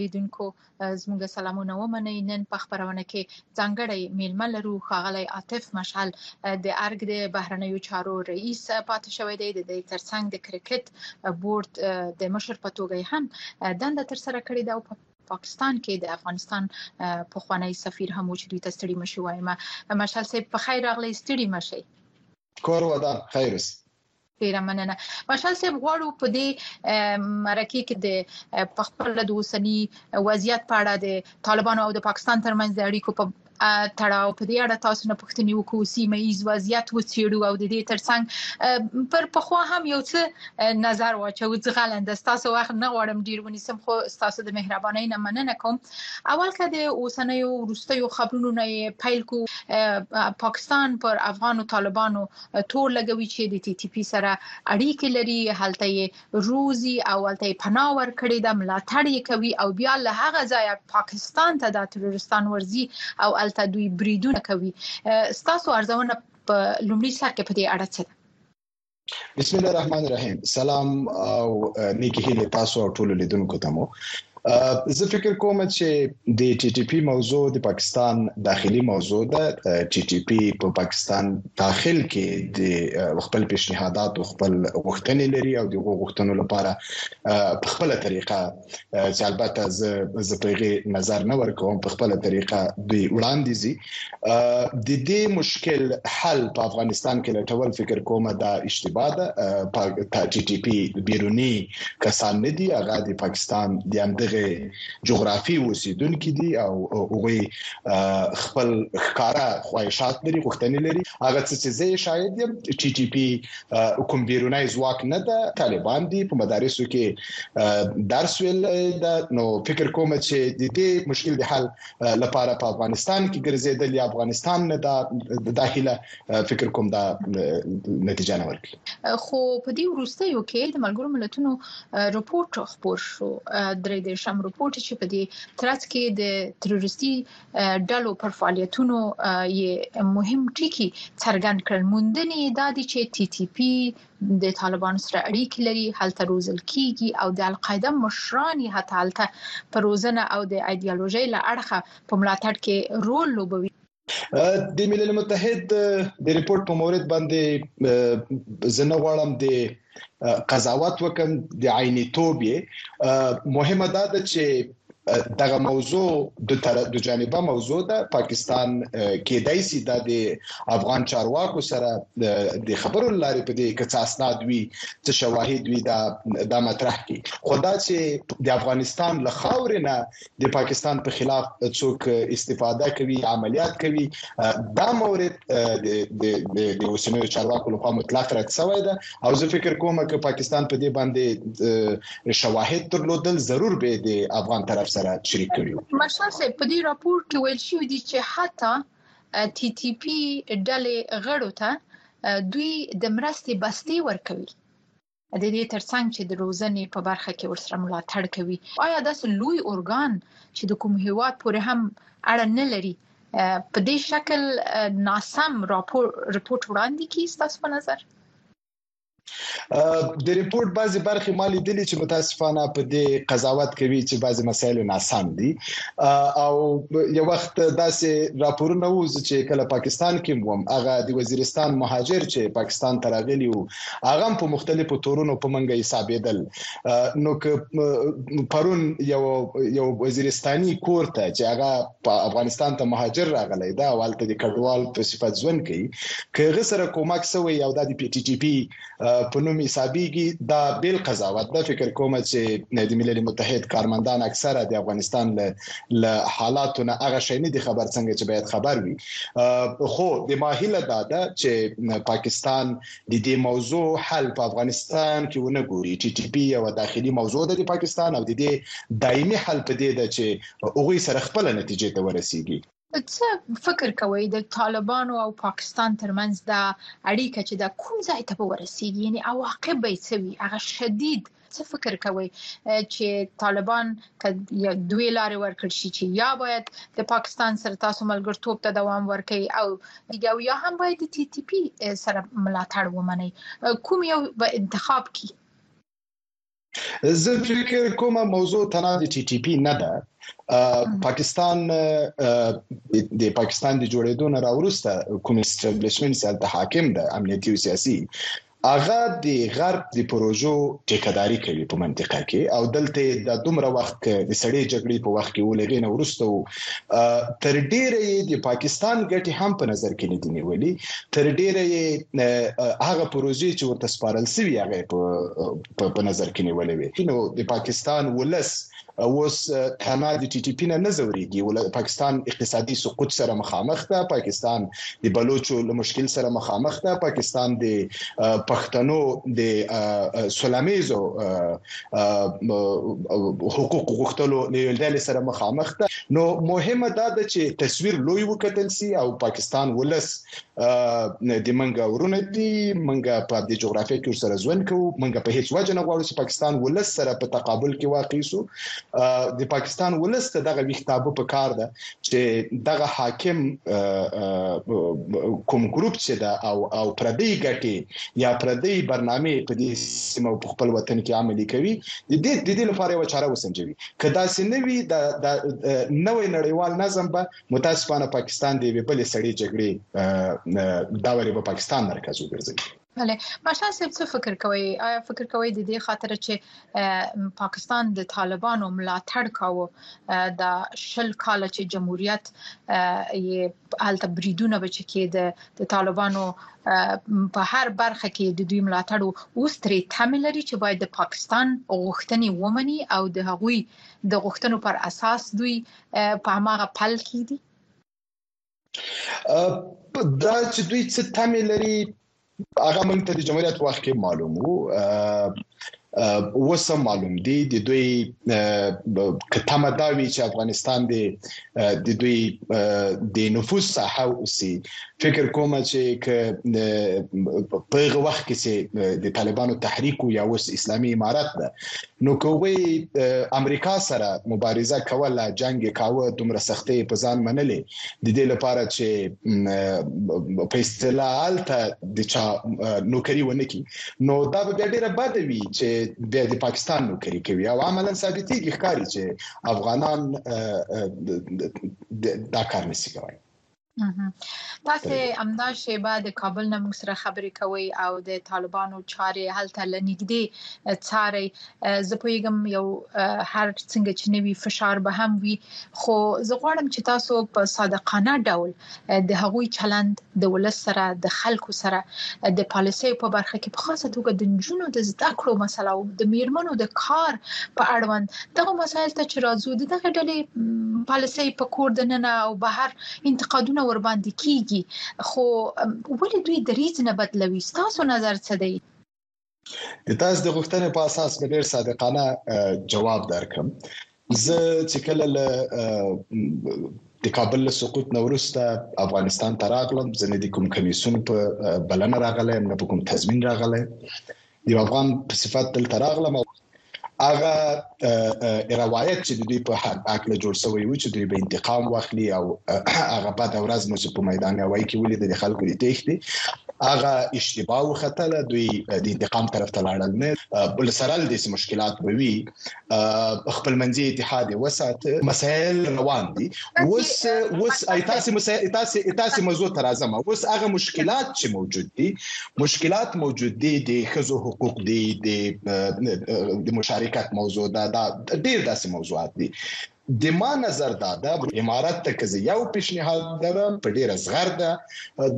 لیدونکو زموږ سلامونه ومنئ نن په خبرونه کې ځانګړی میلمه لرو خاغلی عاطف مشعل د ارګ د بهرنیو چارو رئیس پاتې شوی دی د دې ترڅنګ د کرکټ بورډ د مشر په توګه هم دنده تر سره کړې ده او په پاکستان کې د افغانستان په خوانی سفیر هم و چې دوی ته ستړي مشي وایم مشعل صاحب په خیر راغلی ستړي مشي کور ودان خیر اوسې ډیره مننه مشال صاحب غواړو په دې مرکه کې د خپل د اوسنی وضعیت په اړه د طالبانو او د پاکستان ترمنځ د اړیکو په تړاو په دې اړه تاسو نه پوښتنې وکړو سیمه ایز وضعیت وڅېړو او د دې ترڅنګ پر پخوا هم یو څه نظر واچو ځغلند تاسو وخت نه غواړم ډیر ونیسم خو تاسو د مهربانۍ نه مننه کوم اول که د اوسنیو وروستیو خبرونو نه پیل کو پاکستان پر افغان طالبانو تور لګوي چې د ټي ټي پی سره اړیکې لري هلته یې روزي او هلته یې پناه ورکړي د ملاتړ یې کوي او بیا له هغه ځایه پاکستان ته د تروریستان ورزي او هلته دوی بریدونه کوي ستاسو ارزونه په لومړي سر کې په دې اړه څه ده بسم الله الرحمن الرحیم سلام او نیکی هیله تاسو او ټول لیدونکو ته مو زه فکر کوم چې د ټي ټي پی موضوع د پاکستان داخلي موضوع ده ټي ټي پی په پاکستان داخل کې د خپل پیشنهادات او خپل غوښتنې لري او د غوښتنو لپاره په خپل طریقه چې البته زه زه پیغه نظر نه ورکوم په خپل طریقه دی وړاندې زی د دې مشکل حل په افغانستان کې لټول فکر کومه دا اشتباه ده په ټي ټي پی بیرونی کسان نه دي هغه د پاکستان د همدغه جغرافي اوسیدونکو دي او هغه خپل ښکارا خواهشات لري غوښتنې لري هغه څه چې زه شاید یم ټي ټي پی کوم بیرونی ځواک نه ده طالبان دي په مدارسو کې درس ویل دا نو فکر کوم چې د دې مشکل د حل لپاره په افغانستان کې ګرځیدل یا افغانستان نه دا داخله فکر کوم دا نتیجه نه ورکړي خو په دې وروستیو کې د ملګرو ملتونو رپورت خبر شو درې د شم رپورت چې په دې ترڅ کې د تروریستي ډلو پر فعالیتونو یې مهم ټکی څرګند کړ موندنې دا دي چې ټي ټي پی د طالبانو سره اړیکې لري هلته روزل کیږي او د القاعده مشران یې حتی هلته پر روزنه او د ایدئولوژي له اړخه په ملاتړ کې رول لوبوي د ملل متحد د ریپورت په مورید باندې زنه غواړم د قضاوت وکم د عیني توب مهمه ده چې دغه موضوع د تر د جانبه موضوع ده پاکستان کې دای سي د افغان چارواکو سره د خبرو لارې په دې کې څه اسناد وي څه شواهد وي دا د مطرح کی خدا چې د افغانستان له خاورې نه د پاکستان په خلاف څوک استفاده کوي عملیات کوي دا مورد د د د اوسنیو چارواکو لخوا مطلق رد شوی ده او زه فکر کوم چې پاکستان په دې باندې شواهد درلودل ضرور به د افغان طرف سره شریک کړي مشال صاحب په دې راپور کې ویل شوی دی چې حتی تی تی پی ډلې غړو ته دوی د مرستې بستي ورکوي د دې ترڅنګ چې د روزنې په برخه کې ورسره ملاتړ کوي آیا داسې لوی ارګان چې د کوم هیواد پورې هم اړه نه لري په دې شکل ناسم راپور رپورت وړاندې کی تاسو په نظر د ریپورت بعضی برخې ما لیدلې چې متاسفانه په دې قضاوت کوي چې بعضی مسایل ناسم دي او یو وخت داسې راپورونه وو چې کله پاکستان کې ووم هغه د وزیرستان مهاجر چې پاکستان ته راغلی وو هغه هم په مختلفو تورونو په منګه حسابېدل نو که پرون یو یو وزیرستاني کور ته چې هغه په افغانستان ته مهاجر راغلی دا والته د کډوال په صفت ژوند کوي که غ سره کومک سوی او د پی ټی ټی پی په نوم حسابيږي دا بل قضاوت دا فکر کوم چې د ملل متحد کارمندان اکثره د افغانستان له حالاتو نه هغه شې نه دي خبر څنګه چې باید خبر وي خو د ماهله دا ده چې پاکستان د دې موضوع حل په افغانستان کې ونه ګوري ټي ټي پی یو داخلي موضوع ده د پاکستان او د دې دایمي حل په دې ده چې هغه سره خپل نتیجې ته ورسیږي څه فکر کوئ د طالبانو او پاکستان ترمنځ دا اړیکه چې دا کوم ځای ته ورسیږي یعنی عواقب به څه وي هغه شدید څه فکر کوي چې طالبان که دوی لارې ورکړ شي چې یا باید د پاکستان سره تاسو ملګرتوب ته دوام ورکړي او یو یا هم باید د ټي ټي پی سره ملاتړ ومني کوم یو به انتخاب کی زه فکر کوم موضوع تنها د ټي ټي پی نه ده پاکستان د پاکستان د جوړېدو نه راورسته کوم اسټابلیشمنت سره د حاکم ده امنیتي او سیاسي هغه د غرب د پروژو ټیکداري کوي په منطقه کې او دلته د دومره وخت د سړې جګړې په وخت کې ولګې نه ورسته تر ډیره یې د پاکستان ګټې هم په نظر کې نه دي نیولې تر ډیره یې هغه پروژې چې ورته سپارل سوي هغه په نظر کې نیولې وي نو د پاکستان ولس اوس تنها د ټي ټي پی نه نه زوريږي ول پاکستان اقتصادي سقوط سره مخامخ ده پاکستان د بلوچو له مشکل سره مخامخ ده پاکستان د پښتنو د سلامیزو حقوق غوښتلو له ډلې سره مخامخ ده نو مهمه دا ده چې تصویر لوی وکتل سي او پاکستان ولس د منګه ورونه دي منګه په دې جغرافیه کې سره ژوند کوو منګه په هیڅ وجه نه غواړو چې پاکستان ولس سره په تقابل کې واقع شو د پاکستان ولس ته دغه ویختابه په کار ده چې دغه حاکم کوم ګروپ چې دا او او پردي ګټي یا پردي برنامه په دې سیمه په خپل وطن کې عملي کوي د دې د دې لپاره یو چاره وسنجوي کدا سينوي د نوې نړیوال نظم به متاسفانه پاکستان د یوې بلې سړې جګړې دا ولې په پاکستان مرکز وګرځي بله ماشا صاحب څه فکر کوي آیا فکر کوي د دې خاطر چې پاکستان د طالبانو ملاتړ کاوه د شل کال چې جمهوریت یې الته بریدونه بچ کې د طالبانو په هر برخه کې د دوی ملاتړ اوس ترې تم لري چې باید د پاکستان غوښتنې ومني او د هغوی د غوښتنو پر اساس دوی په هغه پل کې دي دا چې دوی څه تمه لري هغه موږ ته د جمهوریت وخت کې معلوم وو وسه معلوم دي د دوی کتمه دا وی چې افغانستان د د دوی د نفوس ساحه اوسي فکر کوم چې ک په هغه وخت کې چې د طالبانو تحریک او یا وس اسلامي امارات ده نو که وي امریکا سره مبارزه کوله جنگ کاوه دومره سختي په ځان منلې د دې لپاره چې په اصطلاح الته د چا نوکری ونه کی نو دا به ډیره بد وي چې د پاکستان نوکری کوي او عملا ثابتېږي ښکاری چې افغانان دا کار نشي کوي تاسو امدا شیبه د کابل نه موږ سره خبرې کوي او د طالبانو چارې هلته لنیګدي چاري زه پویګم یو هر څنګه چې نوي فشار به هم وي خو زه غواړم چې تاسو په صادقانه ډول د هغوی چلند د ولس سره د خلکو سره د پالیسي په برخه کې په خاصه توګه د جنونو د زده کړو مسله او د میرمنو د کار په اړوند دغه مسایل ته چې راځو د دغه ډلې پالیسي په کور د ننه او بهر انتقادونه ور باندې کیږي خو ولې دوی دریځ نه بدلوي تاسو نظر څه دی د تاسو د غوښتنې په اساس به ډیر صادقانه جواب درکم زه چې کله له د کابل له سقوط نه وروسته افغانستان ته راغلم ځنې د کوم کمیسون په بلنه راغلم نه په کوم تضمین راغلم یو افغان په صفت دلته راغلم او هغه روایت چې د دوی په حق له جوړ شوی و چې دوی به انتقام واخلي او هغه بعد ورځ مو چې په میدان هوایی کې ولید د خلکو د تېښتې هغه اشتباه وختله دوی د انتقام طرف ته لاړل نه بل سره د مشکلات بوي خپلمنځي اتحاد وساته مسایل روان دي اوس اوس تاسو مسایل تاسو تاسو موضوع تر اعظم اوس هغه مشکلات چې موجود دي مشکلات موجود دي د خزو حقوق دي د مشارکت موضوع دا ډیر داسې موضوعات دي دما نظر دا ده امارت ته که زه یو پیشنهاد لرم په ډیره زغر ده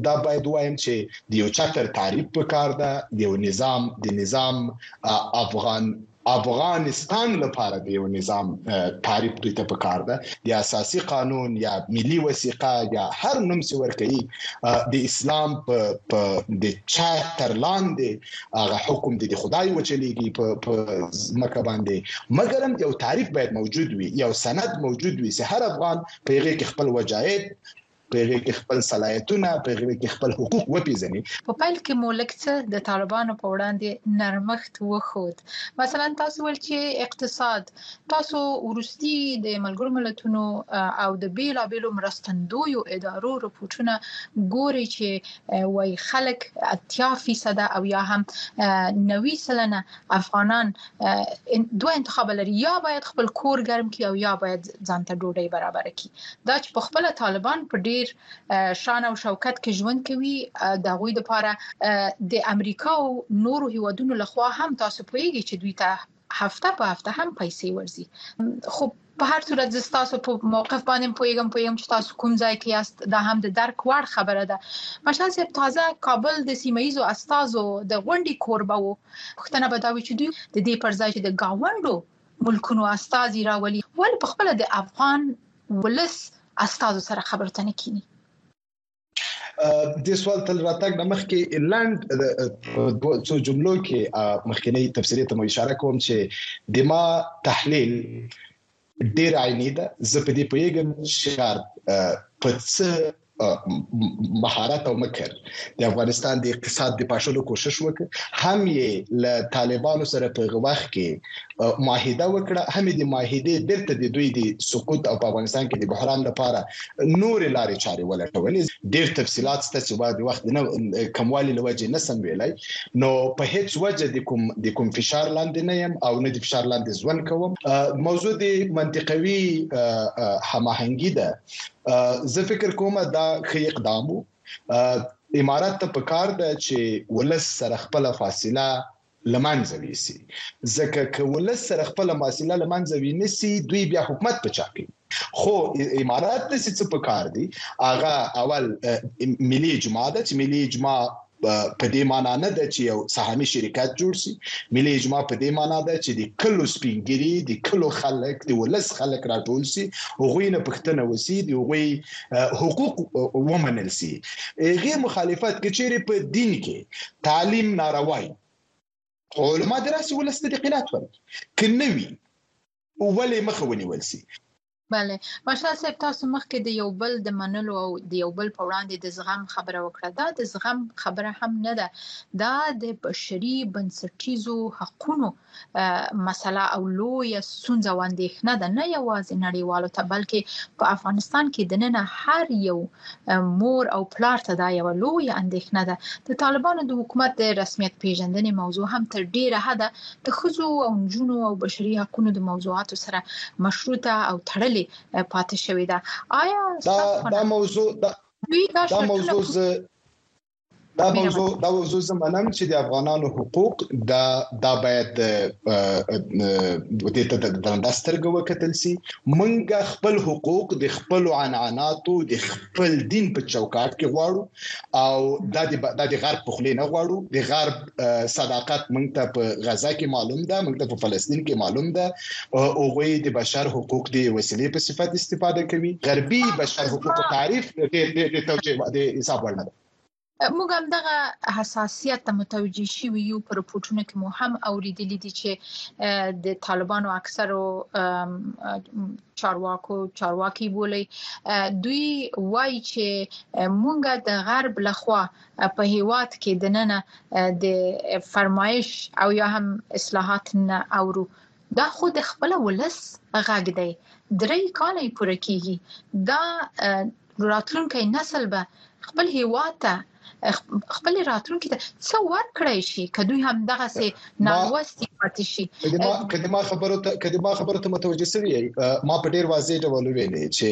دا باید وایم چې د یو چتر تعریف په کار ده د یو نظام د نظام افغان افغانستان لپاره د یو نظام تعریف دوی ته پکار ده د اساسي قانون یا ملي وثیقه یا هر نوم څه ورکړي د اسلام په د چا تر لاندې هغه حکم دي خدای وچلېږي په په مکه باندې مګر هم یو تعریف باید موجود وي یو سند موجود وي چې هر افغان په هغه کې خپل وجایب په هغه کې خپل صلاحیتونه په هغه کې خپل حقوق وپیژني په پیل کې مو لکڅه د طالبانو په وړاندې نرمښت وخود مثلا تاسو ول چې اقتصاد تاسو ورستي د ملګرو ملتونو او د بیلابیلو مرستندویو ادارو رپورټونه ګوري چې وای خلک 80% او یا هم 90 سلنه افغانان دوه انتخاب لري یا باید خپل کور ګرم کړي او یا باید ځان ته ډوډۍ برابر کړي دا چې په خپل طالبان په ډیر شان او شوکت کې ژوند کوي د غوي د پاره د امریکا او نورو هیوادونو لخوا هم تاسو پوهیږئ چې دوی ته هفته په هفته هم پیسې ورزي خو په هر صورت زه تاسو په موقف باندې پویګم پویګم چې تاسو کوم ځای کې یاست دا هم د درک وړ خبره ده مشال صاحب تازه کابل د سیمایزو استادو د غونډې کوربه وو پښتنه به دا وی چې دوی د دې پر ځای چې د گاوندو ملکونو استاد راولي ول په خپل د افغان ولس استادو سره خبرتنه کینی د سوال تل راتګ د مخ کې لاند څو جملو کې مخکنی تفسیری ته مو اشاره کوم چې د ما تحلیل ډیر عیني ده زه په دې پیګم شار په څه مهارت او مکر د افغانستان د اقتصاد د پاشلو کوشش وکړ هم یې ل طالبانو سره په وخت کې معاهده وکړه هم د معاهده بیرته د دوی د سقوط او په افغانستان کې د بحران لپاره نور لارې چارې ولټولې ډیر تفصيلات ست چې بعد وخت نه کموالی لوجه نه سم ویلای نو په هیڅ وجه د کوم د کوم فشار لاندې نه يم او نه د فشار لاندې ځون کوم موضوع د منطقوي هماهنګي ده زه فکر کوم دا خې اقدام امارات ته پکار ده چې ولس سره خپل فاصله له منځه ویسي ځکه که ولس سره خپل ماسیله له منځه وینسي دوی بیا حکومت په چا کوي خو امارات د څه په کار دي هغه اول ملي اجماع ده چې ملي اجماع په دې معنی نه ده چې یو سهامي شرکت جوړ شي ملي اجماع په دې معنی ده چې د کلو سپینګری د کلو خلک د ولس خلک راټول شي هغوی نه پښتنه وسی دی هغوی حقوق ومنل شي هغه مخالفت کچېری په دین کې تعلیم ناروای خو علما دراسي ولس ته د قلات ورکړي کنوي ولې مخه ونیول سي بله ماشاء صاحب تاسو مخکې د یو بل د منلو او د یو بل په وړاندې د زغم خبره وکړه دا د زغم خبره هم نه ده دا د بشري بنسټیزو حقوقو مسله او لویه ستونزه او اندېښنه ده نه یوازې نړیوالو ته بلکې په افغانستان کې د نن هر یو مور او پلار ته دا یو لویه اندېښنه ده د طالبانو د حکومت د رسمیت پیژندنې موضوع هم تر ډیره حده د خزو او نجونو او بشري حقوقو د موضوعاتو سره مشروطه او تړلې پاتې شوې ده آیا دا موضوع دا موضوع زه دا موضوع دا موضوع زه منم چې د افغانانو حقوق دا دا باید د ته د دندسترګو وکتل سي منګه خپل حقوق د خپل عنعناتو د خپل دین په چوکاټ کې غواړو او دا د غرب په خلی نه غواړو د غرب صداقت موږ ته په غزا کې معلوم ده موږ ته په فلسطین کې معلوم ده او غوي د بشر حقوق دی وسیلې په صفت استفاده کوي غربي بشر حقوق تعریف د توجیه د حساب وړ نه ده موږ هم دغه حساسیت ته متوجي شو یو پر پورتونه کې مو هم اوریدلې دي چې د طالبانو اکثرو چارواکو چارواکي بولی دوی وایي چې مونږ د غرب لخوا په هیواد کې د ننه د فرمایش او یا هم اصلاحات نه اورو دا خو د خپل ولس غږ دی درې کاله پوره کیږي دا راتلونکي نسل به خپل هیواد ته خپل راتلونکي ته څو ورکړی شي کدوې هم دغه سي نالوستي پاتې شي کله ما خبرو ته کله ما خبرو ته متوجه شوی ما په ډیر واضح ډول ویلې چې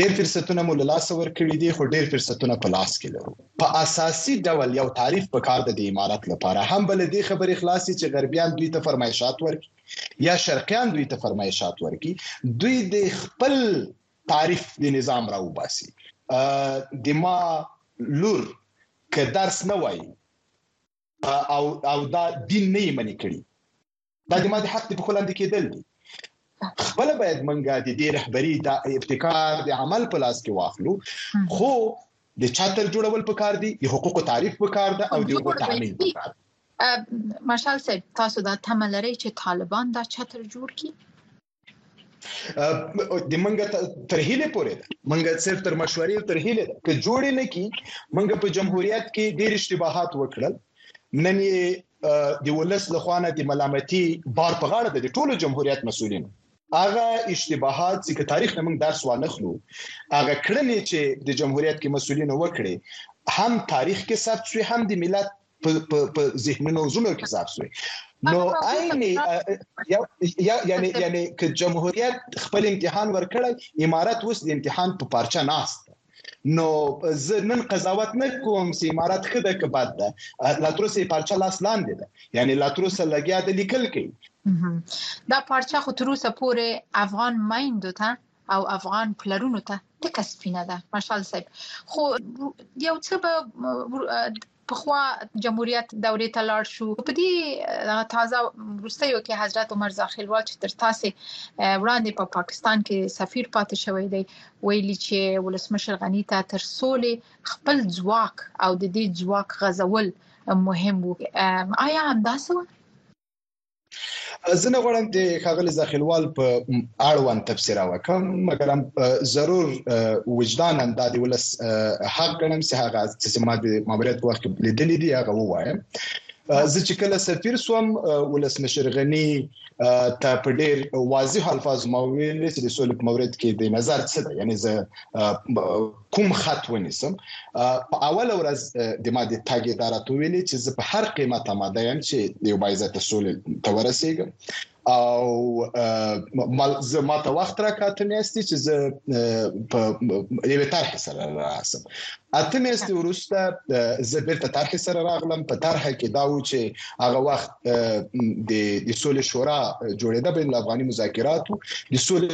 ډیر فرصتونه مو لاس ور کړی دي خو ډیر فرصتونه په لاس کې لرو په اساسي ډول یو تعریف په کار د امارات لپاره هم بل دې خبرې خلاصي چې غربیان دوی ته فرمایشات ورکړي یا شرقیان دوی ته فرمایشات ورکړي دوی د خپل تعریف د نظام راوباسي د ما لور که درس نه وایي او او دا دین نه یې منې کړی دا د ماده حق په خلاندې کېدل دي خپل باید منګه د دې رهبری د ابتکار د عمل په لاس کې واخلو خو د چاتر جوړول پکار دي د حقوق تعریف پکار ده او د حقوق تعمین پکار مارشال صاحب تاسو دا تمه لرئ چې طالبان دا چتر جوړ کړي د منګه تر هیله پورې ده منګه صرف تر مشورې تر هیله ده که جوړ نه کی منګه په جمهوریت کې ډیر اشتباهات وکړل نن یې د ولس له خوانه د ملامتي بار په غاړه د ټولو جمهوریت مسولین هغه اشتباهات چې که تاریخ نه موږ درس وانخلو هغه کړنې چې د جمهوریت کې مسولین وکړي هم تاریخ کې ثبت شي هم د ملت په په ذهنونو زونو کې ځار شوی نو عین یا یعنی یعنی ک جمهوریت خپل امتحان ورکړی امارات اوس د امتحان په پارچه ناست نو زه نن قضاوت نه کوم چې امارات خده که بد ده لا تر اوسه پارچه لاس لاندې ده یعنی لا تر اوسه لګیا د لیکل کوي دا پارچه خو تر اوسه پورې افغان مایندو ته او افغان پلرونو ته تکه سپینه ده مشال صاحب خو یو څه به پخوا جمهوریت دورې ته لاړ شو په دې تازه وروستیو کې حضرت عمر زاخیلوال چې تر تاسو وړاندې په پا پاکستان کې سفیر پاتې شوی دی ویلي چې ولسمشر غنی ته تر سولې خپل ځواک او د دې ځواک غزول مهم وو آیا همداسې و زه نه غواړم د خغل زخیلوال په اړوند تفسیر وکم مګر ضرور وجدان هم د ولس حق ګڼم چې هغه چې ما د ماموریت وخت لیدلې دی هغه وایم زه چې کله سفیر سوم ولسمشر غنی ته په ډیر واضح الفاظ مو ویل چې د سولې په مورد کې د نظر څه دی یعنی زه کوم خط ونیسم په اول ورځ د ما د تاګ اداره ته ویلې چې زه په هر قیمت آماده یم چې یو بایزته سولې ته ورسېږم او مال زما ته وخت را کاته میاستي چې زه په یوه طرح سره راسم اته میاستي ورسته زه بیرته طرح سره راغلم په طرح کې دا و چې هغه وخت د د سولې شورا جوړېده بین افغاني مذاکراتو د سولې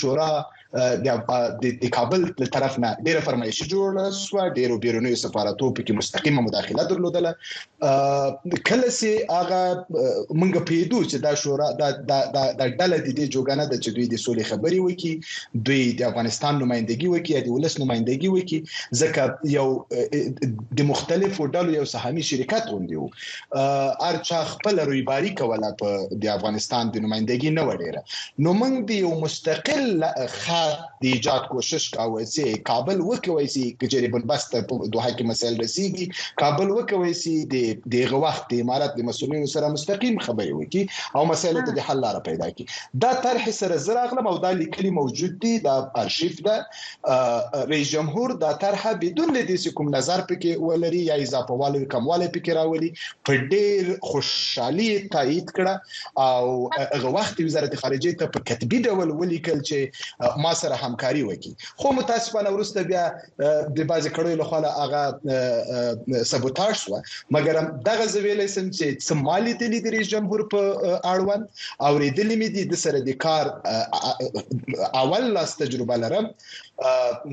شورا د کابل له طرف نه ډیره فرمایشي جوړه سو ډیرو بیرونیو سفارتو په کې مستقیمه مداخله درلودله کله چې هغه مونږ پیدو چې دا شورا دا د ډله د دې جوګانه د چې دوی د سولې خبري وکي دوی د افغانستان نمائندګي وکي د ولس نمائندګي وکي ځکه یو د مختلفو ډلو یو سهامي شرکت غونډي وو ارچا خپل رویباری کوله په د افغانستان د نمائندګي نه وړيره نو موږ د یو مستقل خط د ایجاد کوشش کاوه چې کابل وکوي چې کجری بنبست په دوه کې مسایل رسیدي کابل وکوي چې د دغه وخت د امارات د مسولینو سره مستقیم خبرې وکړي او مسایل ته د حل لار پیدا کړي دا طرح سره زراغلم او دا لیکلي موجود دي دا ارشیف ده رئیس جمهور دا طرحه بدون له دې چې کوم نظر پکې ولري یا اضافه والي کمواله پکې راولي په ډیر خوشحالي تایید کړه او هغه وخت وزارت خارجه ته په کتبي ډول ولیکل چې ما سره همکاري وکړي خو متاسفانه ورسته بیا د بازي کړو له خوا هغه سبوتاژ شو مګر دغه زویلې سم چې سمالي دلی د رئیس جمهور په اړوند اوریدلې مې دي د سره د کار اول لاس تجربه لرم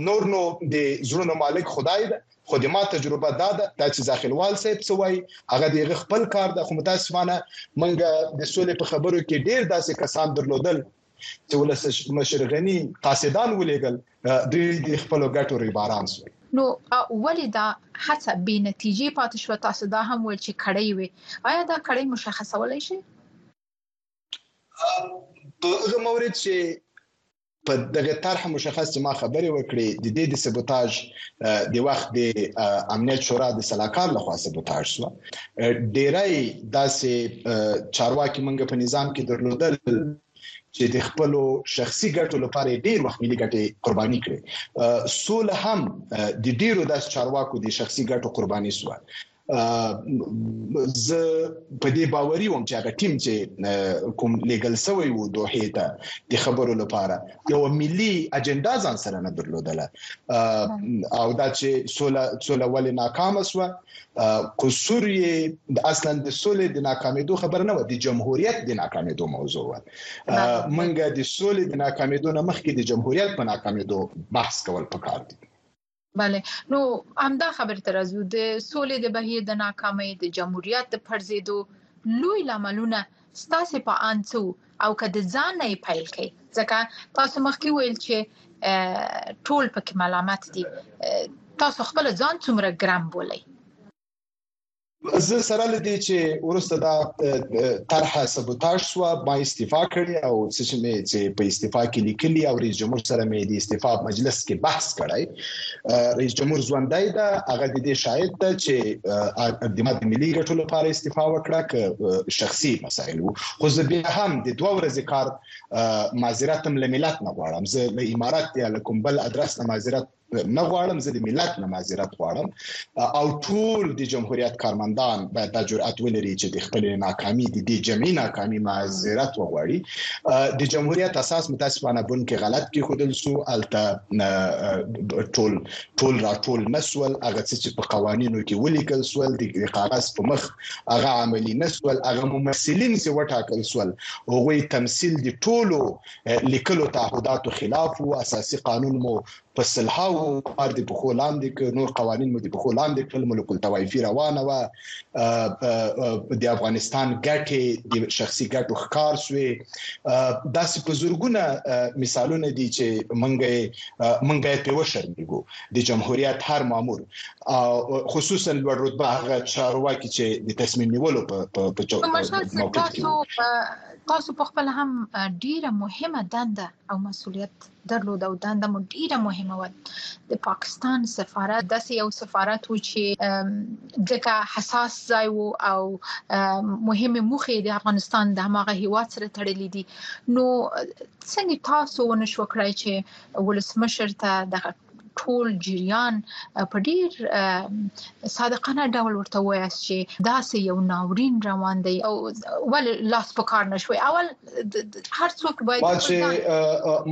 نور نو د زړونو مالک خدای ده خو د ما تجربه دا ده دا چې ځاخلوال صاحب څه وای هغه دغه خپل کار د خو متاسفانه منګه د سولې په خبرو کې ډیر داسې کسان درلودل چې ولس مشرغنی قاصدان ولېګل دوی د خپل ګټو ریباران سول نو ولې دا هڅه بې نتیجې پاتې شو تاسو دا هم ویل چې کړی وي آیا دا کړی مشخصولای شي په هغه مورد چې په دغه طرح مشخص چې ما خبرې وکړې د دې د سبوتاج د وخت د امنیت شورا د سلاکار لخوا سبوتاج شو ډیری داسې چارواکي منګه په نظام کې درلودل چې د خپل شخصي ګټو لپاره ډیر وخت ملي ګټې قرباني کړې سول هم د ډیرو داس چارواکو د شخصي ګټو قرباني سو زه په دې باوري وم چې هغه ټیم چې کوم لیګل سوی وو دوه ته د خبرو لپاره یو ملي اجنډا ځان سره نه درلودله او دا چې سوله سوله ولې ناکام شوه قصور یې اصلا د سولې د ناکامیدو خبر نه و د جمهوریت د ناکامیدو موضوع و منګه د سولې د ناکامیدو نه مخکې د جمهوریت په ناکامیدو بحث کول پکار دي بله نو همدا خبر تر ازو د سولې د بهیر د ناکامۍ د جمهوریت د پرزیدو لوی لاملونه ستاسو په آند څه وو او که د ځان نه یې پیل کړئ ځکه تاسو مخکې ویل چې ټول پکې ملامت دي تاسو خپل ځان څومره ګرام بولئ زه سره لدی چې ورسته دا طرحه سبوتاژ شو ما استعفا کړې او څه چې مې چې په استعفا کې لیکلي او رئیس جمهور سره مې د استعفا مجلس کې بحث کړی رئیس جمهور ژوندای دا هغه د دې شاهد ده چې د ماده ملي ګټو لپاره استعفا وکړه ک شخصي مسایل خو زه بیا هم د دوه ورځې کار معذرت هم لملت نه غواړم زه له امارات یا له کومبل ادرس نه معذرت نه غواړم زه د ملت نه معذرت غواړم او ټول د جمهوریت کارمندان باید د جرأت ولري چې د خپل ناکامي د دې جمعي ناکامي معذرت وغواړي د جمهوریت اساس متاسفانه بن کې غلط کې خودل سو الته ټول ټول راټول نسول هغه چې په قوانینو کې ولیکل سول د کاغذ په مخ هغه عملی نسول هغه ممثلین چې وټاکل سول هغه تمثيل د ټولو لیکلو تعهداتو خلاف او اساسي قانون مو په سلهاوو کار د پخو لاندې ک نور قوانين مو د پخو لاندې کړل ملک التوایفي روانه و د افغانستان ګټه د شخصي ګټو ښکار شوې داسې په زورګونه مثالونه دي چې منګه منګه په وشرمېګو د جمهوریت هر مامور خصوصا لوړ رتبه هغه چارواکي چې د تصمیم نیولو په په موقف کې تاسو په خپل هم ډیره مهمه دنده او مسولیت درلود او دنده مو ډیره مهمه و د پاکستان سفارت داسې یو سفارت و چې ځکه حساس ځای وو او مهمه موخه د افغانستان د هماغه هیواد سره تړلې دي نو څنګه تاسو ونشو کړای چې ولسمشر ته د ټول جریان په ډیر صادقانه ډول ورته وایاست چې دا سه یو ناورین روان دی او ول لاس په کار نشوي اول هر څوک باید ما چې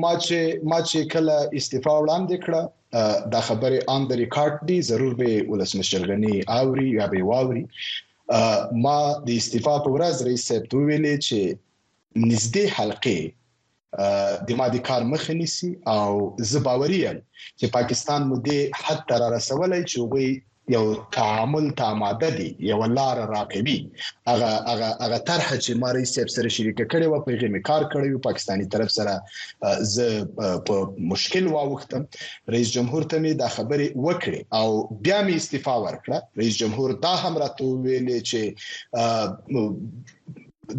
ما چې ما چې کله استعفا وړاندې کړه دا خبره آن د ریکارډ دی ضرور به ولسمشر غنی اوري یا به واوري ما د استعفا په ورځ رئیس صاحب ته ویلې چې نږدې حلقې د ما د کار مخه نیسي او زه باوري یم چې پاکستان مو دې حد تر رسولای چې وي یو تعامل تاماده دی یو لار راکوي هغه هغه هغه طرح چې ما رئیس صاحب سره شریک کړي و په هغه می کار کړی و پاکستانی طرف سره زه په مشکل واوختم رئیس جمهور ته می دا خبره وکړه او بیا می استعفا ورکړه رئیس جمهور دا هم راته ویل چې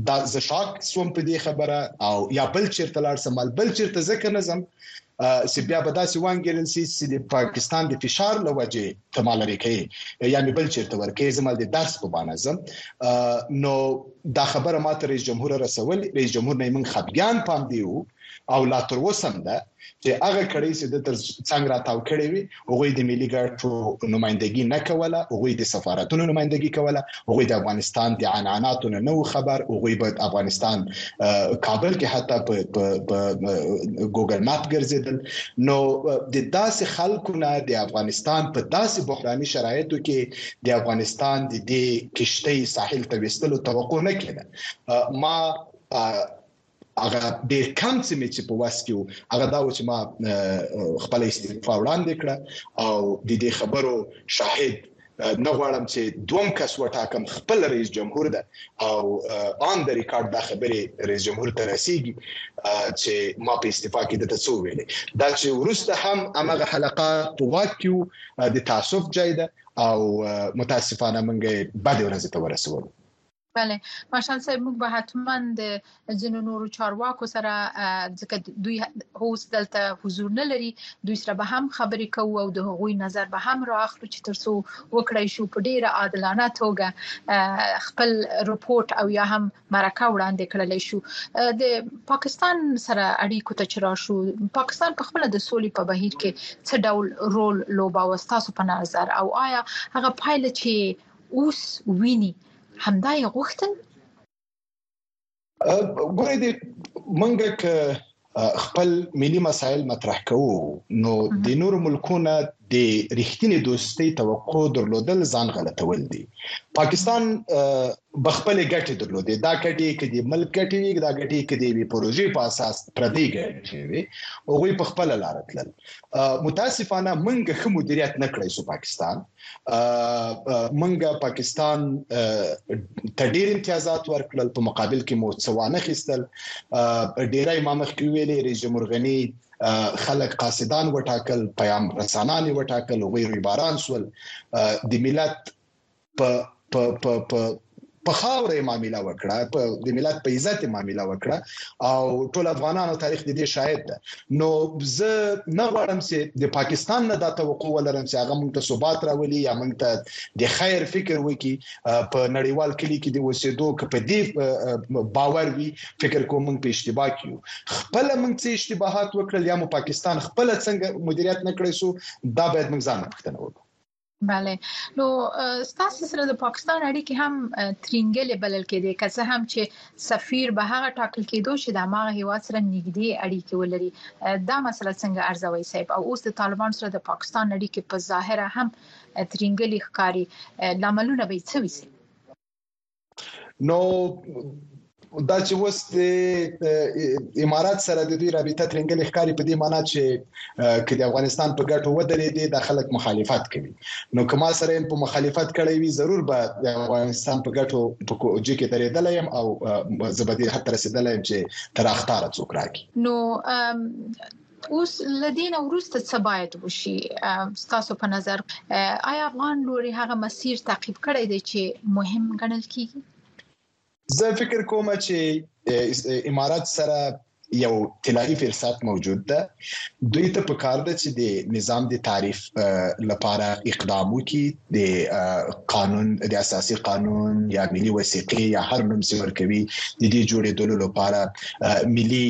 دا زه شاک سوم په دې خبره او یا بل چیرته لاړ سم بل چیرته ځکه نه زم چې بیا به داسې وانګیرل شي چې د پاکستان د فشار لوجه ته مال لري کوي یا مې بل چیرته ورکه زما د درس په باندې زم نو دا خبره ماته رئیس جمهور رسول رئیس جمهور نه من خپګان پام دیو او لا تر اوسه ده چې هغه کړي چې د تر څنګ راتاو کړي وي هغه د ملي ګټو نمائندګي نه کوله هغه د سفارتونو نمائندګي کوله هغه د افغانستان د عنعناتو نه نو خبر هغه به افغانستان کابل کې حتی په ګوګل ماپ ګرځیدل نو د داسې خلکو نه د افغانستان په داسې بحراني شرایطو کې د افغانستان د دې کشته ساحل ته وستلو توقع نه کړه ما هغه ډیر کم څه مې چې په وس کې وو هغه دا و چې ما خپل استعفا وړاندې کړه او د دې خبرو شاهد نه غواړم چې دوم کس وټاکم خپل رئیس جمهور ده او آن د ریکارډ دا خبره رئیس جمهور ته رسیدي چې ما په استعفا کې د تاسو ویلې دا چې ورسته هم هغه حلقه په واک کې د تاسف ځای ده او متاسفانه منګه بده ورځ ته ورسول بله مارشال صاحب موږ به حتما د ځینو نورو چارواکو سره ځکه دوی اوس دلته حضور نه لري دوی سره به هم خبرې کوو او د هغوی نظر به هم راخلو چې ترڅو وکړای شو په ډیره عادلانه توګه خپل رپورت او یا هم مرکه وړاندې کړل شو د پاکستان سره اړیکو ته چرا شو پاکستان په خپل د سولې په بهیر کې څه ډول رول لوباوه تاسو په نظر او آیا هغه پایله چې اوس ویني همدا یې غوښتل ګورې دې منګه ک خپل ملي مسایل مطرح کوو نو د نور ملکونو د رښتینی دوستۍ توقع درلودل ځان غلطول دي پاکستان بخپل ګټې درلودې دا ګټې کې د ملک ګټې وي دا ګټې کې د وی پروژې په اساس پردي ګټې وي او غوي په خپل لار تلل متاسفانه منګه خمو مدیریت نکړای سو پاکستان منګه پاکستان ته ډیر امتیازات ورکړل په مقابل کې مو څه وانه خستل ډیرای ما مخ کې ویلې رئیس جمهور غنی خلک قاصدان وټاکل پیام رسانان وټاکل غیر عباران سول د ملت په په په په په خاورې معاملې وکړه په د ملت په عزت معاملې وکړه او ټول افغانانو تاریخ د دې شاهد ده نو زه نه غواړم چې د پاکستان نه دا توقع ولرم چې هغه موږ ته ثبات راولي یا موږ ته د خیر فکر وکړي په نړیوال کلی کې د اوسېدو کې په دې باور وي فکر کوم موږ په اشتباه کیو خپل موږ څه اشتباهات وکړل یا مو پاکستان خپل څنګه مدیریت نکړی سو دا باید موږ ځان پښتنه وکړو بله نو ستاسو سره د پاکستان اړیکې هم ترنګلې بلل کېدې که څه هم چې سفیر به هغه ټاکل کېدو چې د ماغه هیوا سره نږدې اړیکې ولري دا مسله څنګه ارزوي صاحب او اوس د طالبان سره د پاکستان اړیکې په ظاهره هم ترنګلې ښکاری لاملونه به څه وي نو دا چې اوس د امارات سره د دوی رابطه ترنګلې ښکاری په دې معنی چې کې د افغانستان په ګټو ودرې دي د خلک مخالفت کوي نو کما سره په مخالفت کړی وي ضرور به د افغانستان په ګټو په کوجه کې درېدل يم او زبدي حتی رسیدل يم چې تر اختاره څوک راکی نو اوس لدین وروسته څه باید وشي ستاسو په نظر آیا افغان لوري هغه مسیر تعقیب کړی دی چې مهم ګڼل کیږي زه فکر کوم چې امارات سره یو طلایی فرصت موجود ده دوی ته پکار ده چې د نظام د تعریف لپاره اقدام وکړي د قانون د اساسي قانون یا ملي وثیقې یا هر نوم چې ورکوي د دې جوړېدلو لپاره ملي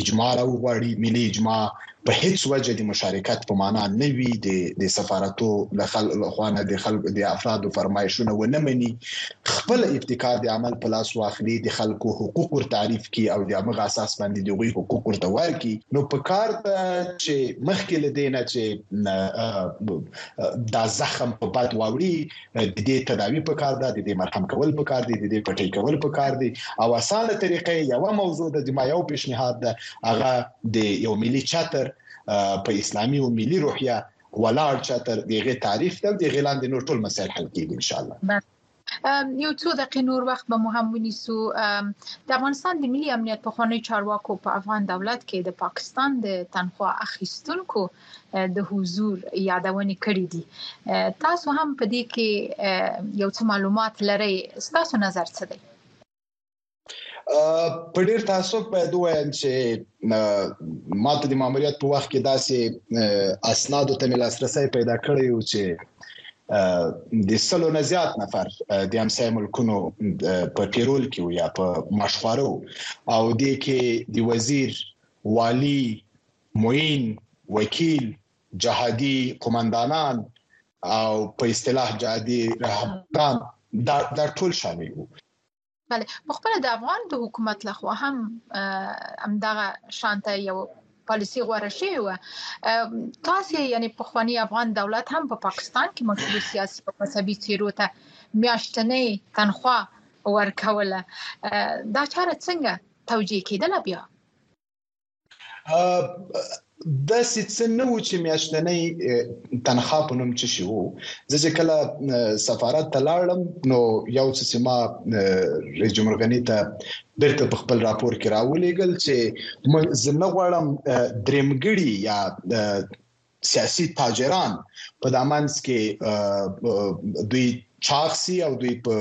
اجماع راوغواړي ملي اجماع په هیڅ وجه د مشارکت په معنا نه وي د د سفارتو له خلک خوانه د خلک د افرادو فرمایشونه ونه مني خپل ابتکار د عمل په لاس واخلي د خلکو حقوق ور تعریف کی او د هغه اساس باندې د غوي حقوق ورته ورکي نو په کار ته چې مخکې لدینه چې دا زخم په بد واوړي د دې تداوی په کار ده د دې مرهم کول په کار دي د دې پټي کول په کار دي او اسانه طریقې یو موضوع ده د ما یو پیشنهاد ده هغه د یو ملي چتر په اسلامي او ملي روحیه ولاړ چتر دغه تعریف ته د غلان د نور ټول مسایل حل کیږي ان شاء الله یو څو دقیقې نور وخت به مو هم ونیسو د افغانستان د ملي امنیت په خوانی چارواکو په افغان دولت کې د پاکستان د تنخوا اخیستونکو د حضور یادونه کړې دي تاسو هم په دې کې یو څه معلومات لرئ تاسو نظر څه دی په ډیر تاسف باید وایم چې ماته د ماموریت په وخت کې داسې اسناد ته مې لاسرسي پیدا کړی و چې د سلو نه زیات نفر د امسای ملکونو په پیرول کې یا په مشخوارو او د کې د وزیر والی معین وکیل جهادي قومندانان او په اصطلاح جهادي رهبران دا دا ټول شامل وو بله په خپل د افغان د حکومت لخوا هم همدغه شانته یو پالیسی غوړه شوی و تاسو یعنی په خوانی افغان دولت هم په پاکستان کې مشهور سیاسي او مذهبي چیرو ته میاشتنې تنخوا ورکوله دا چاره څنګه توجیه کیدله بیا د سیڅ نه و چې میاشتنې تنخوا په نوم چې شو ځکه کله سفارت ته لاړم نو یو څه سیمه رئیس جمهور غنی ته بیرته په خپل راپور کې راولېګل چې زه نه غواړم درېمګړي یا سیاسي تاجران په دامنځ کې دوی چارسي او دوی په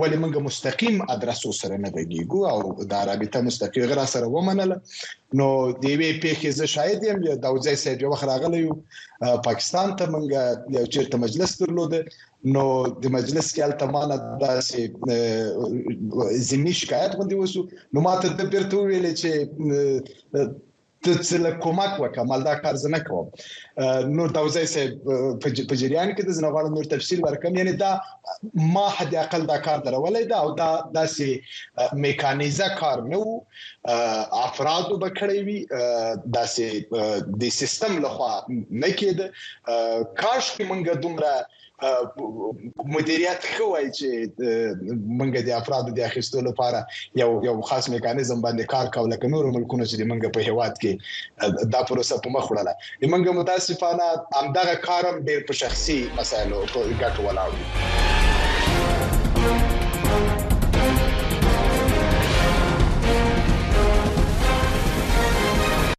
ولې موږ مستقیم ادرسو سره نه غږیږو او دا رابطه مستقیم غرا سره ومنله نو د وی پیخې زه شاید یم یو دوځي صاحب یو خراغلی یو پاکستان ته موږ یو چیرته مجلس درلود نو د مجلس کې الته مانه داسې زمینی شکایت غوندي وسو نو ماته د بیرته ویل چې ته څه له کومک وکړه مال دا کار زنه کوم نور دا وځي سه په جریان کې د زنه غواړم نور تفصیل ورکم یعنی دا ما حد اقل دا کار درولې دا او دا داسې میکانیزه کار نه وو افراد وبکړې وی داسې د سیستم لخوا نه کېد کاش کې مونږ دومره مدیریت خو وای چې منګه د افرادو د اخیستو لپاره یو یو خاص میکانیزم باندې کار کاوه لکه نور ملکونه چې منګه په هواد کې دا پروسه په مخ وړله منګه متاسفانه هم دغه کارم ډیر په شخصي مسایلو په ګټو ولاړ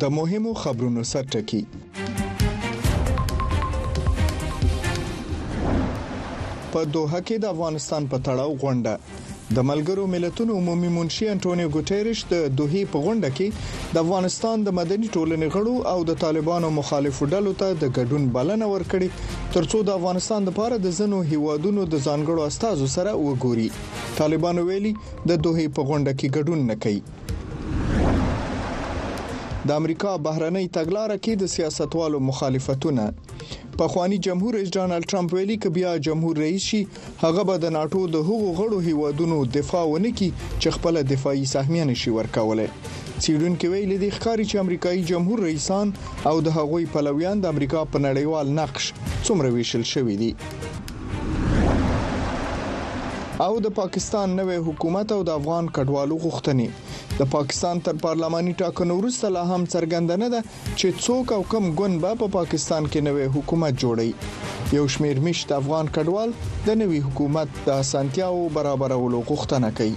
د مهمو خبرونو سرټکی په دوحه کې د افغانستان په تړاو غونډه د ملګرو ملتونو عمومي منشي انټونیو ګوتيريش د دوحې په غونډه کې د افغانستان د مدني ټولنې غړو او د طالبانو مخالفو ډلو ته د ګډون بلنه ورکړي ترڅو د افغانستان لپاره د زنو هیوادونو د ځانګړو استادو سره وګوري طالبانو ویلي د دوه په غونډه کې ګډون نه کوي د امریکا بهرنۍ تګلارې کې د سیاستوالو مخالفتونه په خواني جمهور رئیس ډانلډ ټرمپ ویلي ک بیا جمهور رئیس شي هغه به د ناټو د هغو غړو هیوادونو دفاع ونه کړي چې خپله دفاعي سهمیه نه شي ورکولای. څیړونکي وایي له دې ښکاري چې امریکايي جمهور رئیسان او د هغوی پلویان د امریکا په نړیوال نقش څومره ویشل شوي دي. او د پاکستان نوی حکومت او د افغان کډوالو غوښتنې د پاکستان تر پارلماني ټاکنو وروسته لا هم څرګنده نه ده چې څوک او کوم ګوند به په پاکستان کې نوی حکومت جوړوي یو شمیر میشت افغان کډوال د نوي حکومت د اسانتیاو برابرولو غوښتنه کوي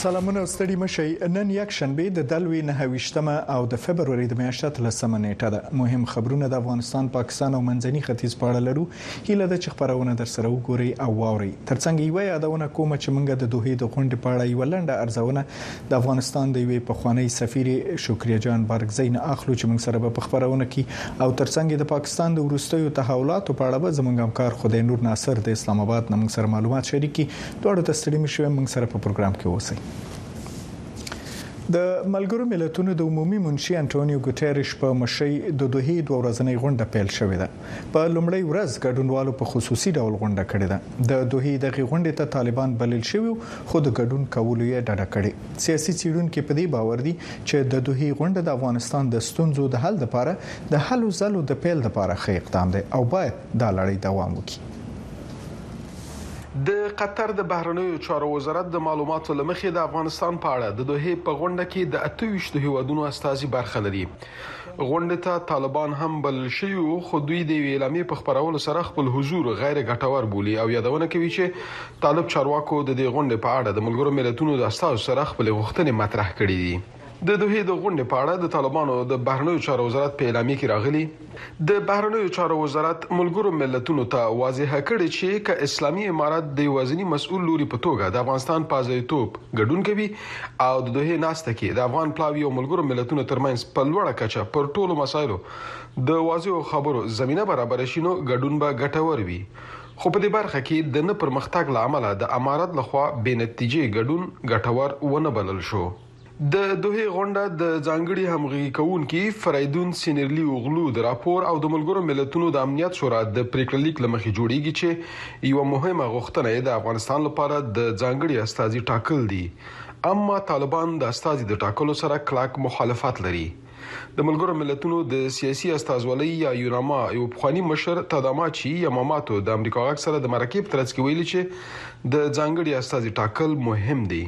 سلامونه او ستړي مشي نن یک شنبه د دلوي 9مه او د فبرवरी د میاشتې 13مه نیټه ده مهم خبرونه د افغانستان پاکستان او منځني ختیځ په اړه لرو هیله ده چې خپرونه درسره وګورئ او واورئ. ترڅنګ یوه یادونه کوم چې موږ د دوحې د غونډې په اړه یوه لنډه ارزونه د افغانستان د یوې پخوانۍ سفیرې شکریه جان بارکزۍ نه اخلو چې موږ سره به په خپرونه کې او ترڅنګ یې د پاکستان د وروستیو تحولاتو په اړه به زموږ همکار خدای نور ناصر د اسلام اباد نه موږ سره معلومات شریک کړي. دواړو ته ستړي مه شوئ موږ سره په پروګرام کې اوسئ. د ملګرو ملتونو د عمومي منشي انټونیو ګوتیرش په مشرۍ د دوحې دوه ورځنۍ غونډه پیل شوې ده. په لومړی ورځ ګډونوالو په خصوصي ډول غونډه کړې ده د دوه دغه غونډې ته طالبان بلل شوی خو د ګډون کولو یې ډډه کړې سیاسي چیرونکو په دې باور دي چې د دوه غونډه د افغانستان د ستونزو د حل لپاره د هلو ځلو د پیل لپاره ښه اقدام دی او باید دا لړۍ دوام وکړي د قطر د بهرنیو چارو وزارت د معلوماتو له مخې د افغانستان په اړه د دوه په غونډه کې د اته ویشت هیوادونو استازي برخه لري. غونډې ته طالبان هم بلل شوي وو، خو دوی د یوې اعلامیې په خپرولو سره خپل حضور غیر ګټور بولي او یادونه کوي چې طالب چارواکو د دې غونډې په اړه د ملګرو ملتونو د استازو سره خپلې غوښتنې مطرح کړې دي. د دوحې د غونډې په اړه د طالبانو د بهرنیو چارو وزارت په اعلامیه کې راغلي، د بهرنیو چارو وزارت ملګرو ملتونو ته واضح کړې چې که اسلامي امارت د یوازیني مسؤل لوري په توګه د افغانستان په ځایتوب ګډون کوي او د دوه ناسته کې د افغان پلاوی او ملګرو ملتونو ترمنځ په لوړه کچه پر ټولو مسایلو د واضح خبرو زمينه برابر شي نو ګډون به ګټور وي خو په دې برخه کې د نه پرمختګ لامل د امارت لخوا بې نتیجې ګډون ګټور ونه بلل شو د دوحې غونډه د ځانګړي همغږي کوونکي فرایدون سینرلي اوغلو د راپور او د ملګرو ملتونو د امنیت شورا د پریکړه لیک لمخې جوړیږي چې یو مهمه غوښتنه یې د افغانستان لپاره د ځانګړي استاذي ټاکل دي اما طالبان د استاذي د ټاکلو سره کلک مخالفت لري د ملګرو ملتونو د سیاسي استاذولۍ یا یوناما یو پخوانی مشر تاداماچی یماماتو د امریکا غږ سره د مرکې په ترڅ کې ویلي چې د ځانګړي استاذي ټاکل مهم دي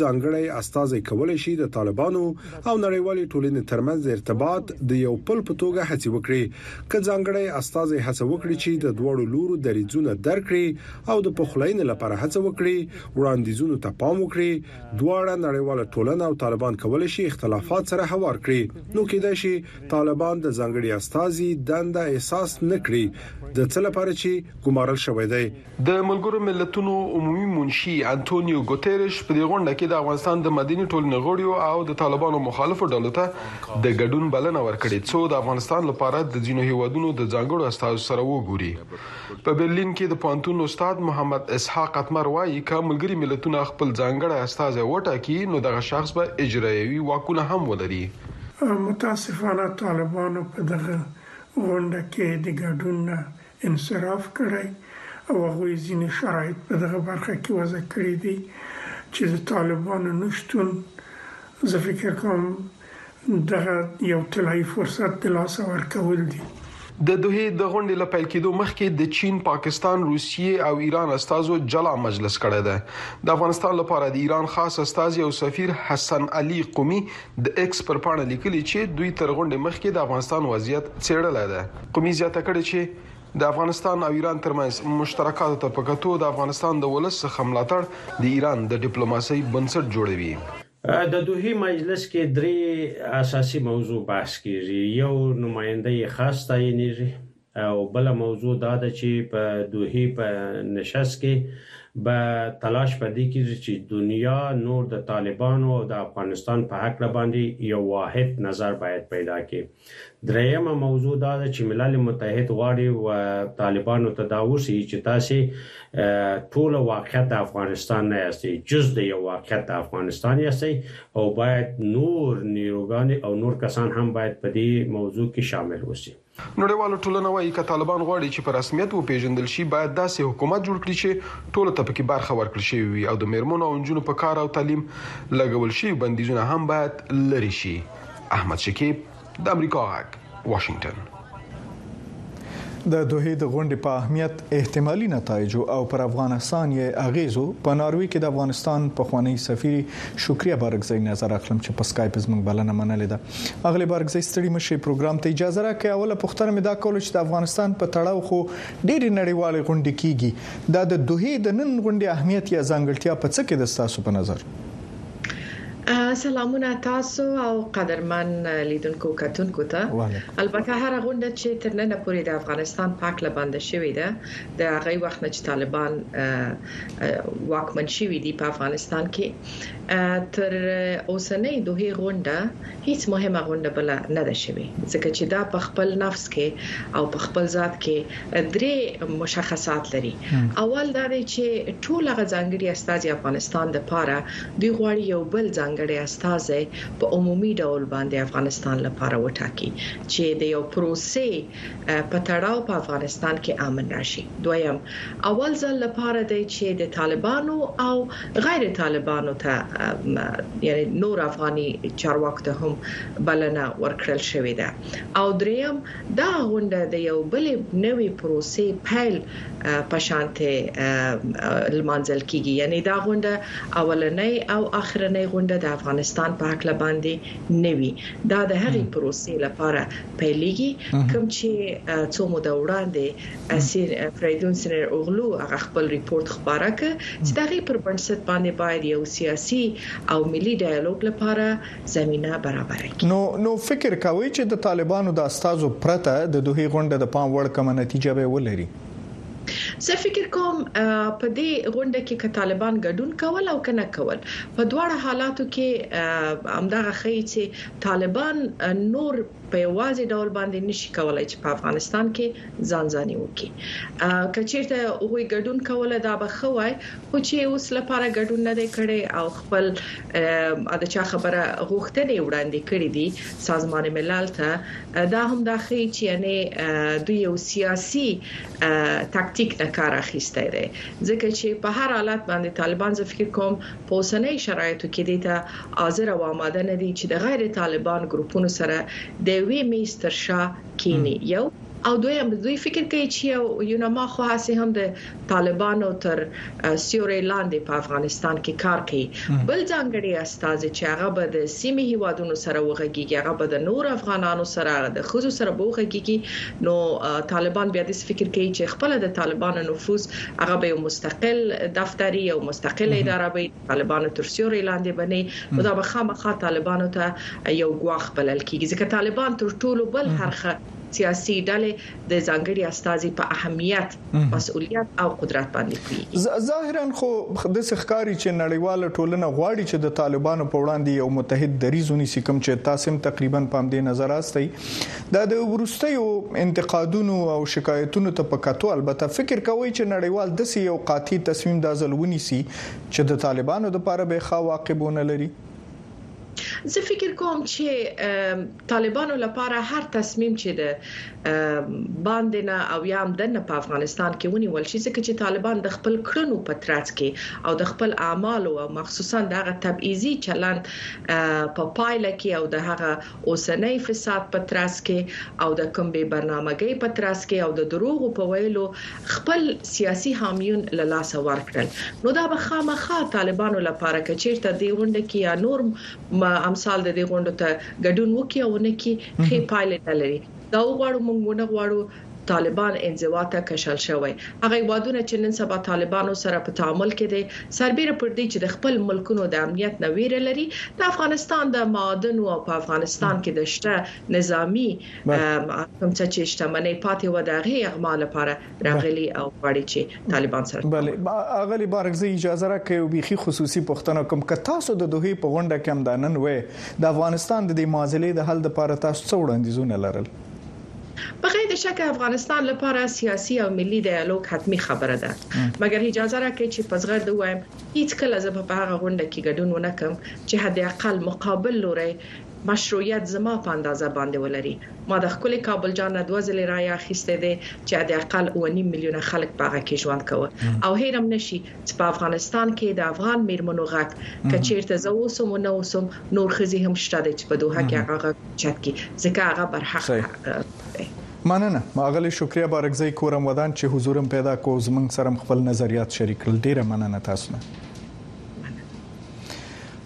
ځانګړی استازی کولای شي د طالبانو او نړیوالې ټولنې ترمنځ د ارتباط د یو پل په توګه هڅې وکړي، که ځانګړی استازی هڅه وکړي چې د دواړو لورو دریځونه درک کړي او د پخلاینې لپاره هڅه وکړي، وړاندیزونو ته پام وکړي، دواړه نړیواله ټولنه او طالبان کولای شي اختلافات سره هوار کړي، نو کیدای شي طالبان د ځانګړي استازي دنده احساس نکړي د څه لپاره چې ګمارل شوی دی. د ملګرو ملتونو عمومي منشي انتونیو ګوتیرش په دې غونډه کې د افغانستان د مدني ټولنې غړیو او د طالبانو مخالفو ډلو ته د ګډون بلنه ورکړې څو د افغانستان لپاره د ځینو هېوادونو د ځانګړو استازو سره وګوري. په برلین کې د پوهنتون استاد محمد اسحاق اتمر وايي، که ملګري ملتونه خپل ځانګړی استازی وټاکي، نو دغه شخص به اجرایوي واکونه هم ولري. متاسفانه طالبانو په دغه غونډه کې د ګډون نه انصراف کړی او هغوی ځینې شرایط په دغه برخه کې وضع کړي دي چې د طالبانو نه شتون زه فکر کوم دغه یو طلایي فرصت د لاسه ورکول دي. د دوحې د غونډې له پیل کېدو مخکې د چین، پاکستان، روسیې او ایران استازو جلا مجلس کړی دی. د افغانستان لپاره د ایران خاص استازي او سفیر حسن علي قمي د ایکس پر پاڼه لیکلي چې دوی تر غونډې مخکې د افغانستان وضعیت څېړلی دی. قمي زیاته کړې چې د افغانستان او ایران ترمنځ مشترکاتو ته په کتو د افغانستان د ولس څخه ملاتړ د ایران د ډیپلوماسۍ بنسټ جوړوي. د دوحې مجلس کې درې اساسي موضوع بحث کېږي، یو نماینده یې خاص تعینېږي، او بله موضوع دا ده چې په دوحې په نشست کې به تلاش پر دې کېږي چې دنیا نور د طالبانو او د افغانستان په هکله باندې یو واحد نظر باید پیدا کړي درېیمه موضوع دا ده چې ملل متحد غواړي و طالبانو ته دا وسی چې تاسو ټول واقعیت د افغانستان نه یاستئ جز د یو واقعیت د افغانستان یاستئ او باید نور نیروګان او نور کسان هم باید په دې موضوع کې شامل وسی نړیواله ټولنه وايي، که طالبان غواړي چې په رسمیت وپېژندل شي، باید داسې حکومت جوړ کړي چې ټولو ته پکې برخه ورکړل شوې وي او د مېرمنو او نجونو په کار او تعلیم لګول شوي بندیزونه هم باید لرې شي. احمد شکیب، د امریکا غږ، واشنګټن. د دوحې د غونډې په اهمیت، احتمالي نتایجو او پر افغانستان یې اغېزو په ناروې کې د افغانستان پخوانۍ سفیرې شکریه بارکزۍ نظر اخلم چې په سکایپ زموږ بلنه منلې ده. اغلې بارکزۍ ستړي مشي پروګرام ته اجازه راکړئ اوله پوښتنه مې دا کوله چې د افغانستان په تړاو خو ډېری نړیوالې غونډې کیږي دا د دوه د نن غونډې اهمیت یا ځانګړتیا په څه کې د تاسو په نظر سلامونه تاسو او قدرمن لیدونکو کتونکو ته البته هر غونډه چې تر نن پورې د افغانستان پاک لبند شوې ده د هغه وخت نه چې طالبان واکمن شوي دي په افغانستان کې تر اوسنۍ دوحې غونډه هیڅ مهمه غونډه بله نه ده شوې، ځکه چې دا په خپل نفس کې او په خپل ذات کې درې مشخصات لري، اول دا دی چې ټول هغه ځانګړي استازي افغانستان لپاره دوی غواړي یو بل ځانګړی استازی په عمومي ډول باندې افغانستان لپاره وټاکي چې د یو پروسې په تړاو په افغانستان کې امن راشي دویم اول ځل لپاره دی چې د طالبانو او غیر طالبانو ته یعنی نور افغاني چارواکو ته هم بلنه ورکړل شوې ده او دریم دا غونډه د یو بل نوې پروسې پیل په شانته لمانځل کیږي یعنی دا غونډه اولنۍ او اخرنۍ غونډه د افغانستان په حق لباندې نوي دا د هغې پروسې لپاره پیلېږي کوم چې څو موده وړاندې اسیر فریدون سنر اوغلو هغه خپل ریپورت خبره ک چې دغه پر بنسټ باندې باید یو سیاسي او ملي ډایالوګ لپاره زمينه برابره کړي نو نو فکر کوي چې د طالبانو د استادو پرته د دوه غونډه د پام وړ کومه نتیجه به ولري زه فکر کوم په دې غونډه کې ک طالبان ګډون کول او کنه کول په دواړه حالاتو کې همدغه خې چې طالبان نور په یوازې ډول باندې نشي کولای چې په افغانستان کې ځان ځاني وکړي که چیرته هغوی ګډون کوله دا به خو وای خو چې اوس لپاره ګډون نه دی کړی او خپل د چا خبره غوښتنې وړاندې کړې دي سازمان ملل ته دا هم دا خي چې یعنی دوی یو سیاسي تاکتیک نه کار اخیسته دی ځکه چې په هر حالت باندې طالبان زه فکر کوم په اوسنیو شرایطو کې دې ته حاضر او آماده نه دي چې د غیر طالبان ګروپونو سره د یوې میز تر شا کیني یو او دویم دوی فکر کوي چې یو یوناما خو هسې هم د طالبانو تر سیوري لاندې په افغانستان کې کار کوي بل ځانګړي استازي چې هغه به د سیمې هیوادونو سره وغږیږي هغه به د نور افغانانو سره د خزو سره بوغږیږي نو طالبان بیا د فکر کوي چې خپل د طالبانو نفوذ هغه به یو مستقل دفتر یو مستقل اداره به طالبانو تر سیوري لاندې بني نو دا به خامخا طالبانو ته یو ګواخ بلل کیږي ځکه طالبان تر ټولو بل هرخه سیاسي ډلې د ځانګړي استاذي په اهمیت مسؤلیت او قدرت باندې کوي ظاهرا خو د سخکاری چې نړیواله ټولنه غواړي چې د طالبانو په وړاندې یو متحد دریز ونیسي کوم چې تاسو هم تقریبا پام دې نظر استي دا د وروستیو انتقادونو او شکایتونو ته په کتو البته فکر کوئ چې نړیوال دسې یو قاطع تصمیم دا ځل ونیسي چې د طالبانو لپاره به ښه عواقب ونه لري؟ زه فکر کوم چې طالبانو لپاره هر تصمیم چې د باندې نه او یا هم دننه په افغانستان کې ونیول شي ځکه چې طالبان د خپل کړنو په ترڅ کې او د خپل اعمالو او مخصوصا د هغه تبعیضي چلند په پا پایله کې او د هغه اوسنی فساد په ترڅ کې او د کوم بې برنامه ګۍ په ترڅ کې او د دروغو په ویلو خپل سیاسي حامیون له لاسه ورکړل نو دا به خامخا طالبانو لپاره که چیرته دې غونډه کې یا نور امثال د دې غونډو ته ګډون وکړي او ونه کړي ښې پایلې نه لري دا وغواړو موږ ونه غواړو طالبان انزوا ته کشل شوی. هغه هیوادونه چې نن سبا طالبانو سره په تعامل کې دی، سربیره پر دې چې د خپل ملکونو د امنیت نه ویره لري، د افغانستان د معادنو او په افغانستان کې د شته نظامي کوم څه چې شتمنۍ پاتې وه د هغې اغما لپاره راغلي او غواړي چې طالبان سره تعامل وکړي. بله اغلې بارکزۍ اجازه راکړئ یو بیخي خصوصي پوښتنه وکړم، که تاسو د دوحې په غونډه کې همدا نن وای، د افغانستان د دې معضلې د حل لپاره تاسو څه وړاندیزونه لرل؟ په غیر شکه افغانستان لپاره سیاسي او ملي ډایالوګ حتمي خبره ده مګر اجازه راکړئ چې په زغرد ووایم هیڅ کله زه په هغه غونډه کې ګډون ونه کړم چې حد اقل مقابل لوري مشروعیت زما په اندازه باندې ولري ما د خپل کابل جان نه دوه ځلې رایه اخیستې ده چې حد اقل 1.5 میلیونه خلک په هغه کې ژوند کوي او هیرم نشي چې په افغانستان کې د افغان میرمنو غږ کچیرته زه اوسم او نه اوسم نور خزي هم شته چې په دوه کې هغه چت کی ځکه هغه برحق راځوړ دی. مننه آغلې شکریا بارکزۍ کورم ودان چې حضورم پیدا کو او زمونږ سره هم خپل نظریات شریک کړل ډیره مننه تاسو نه.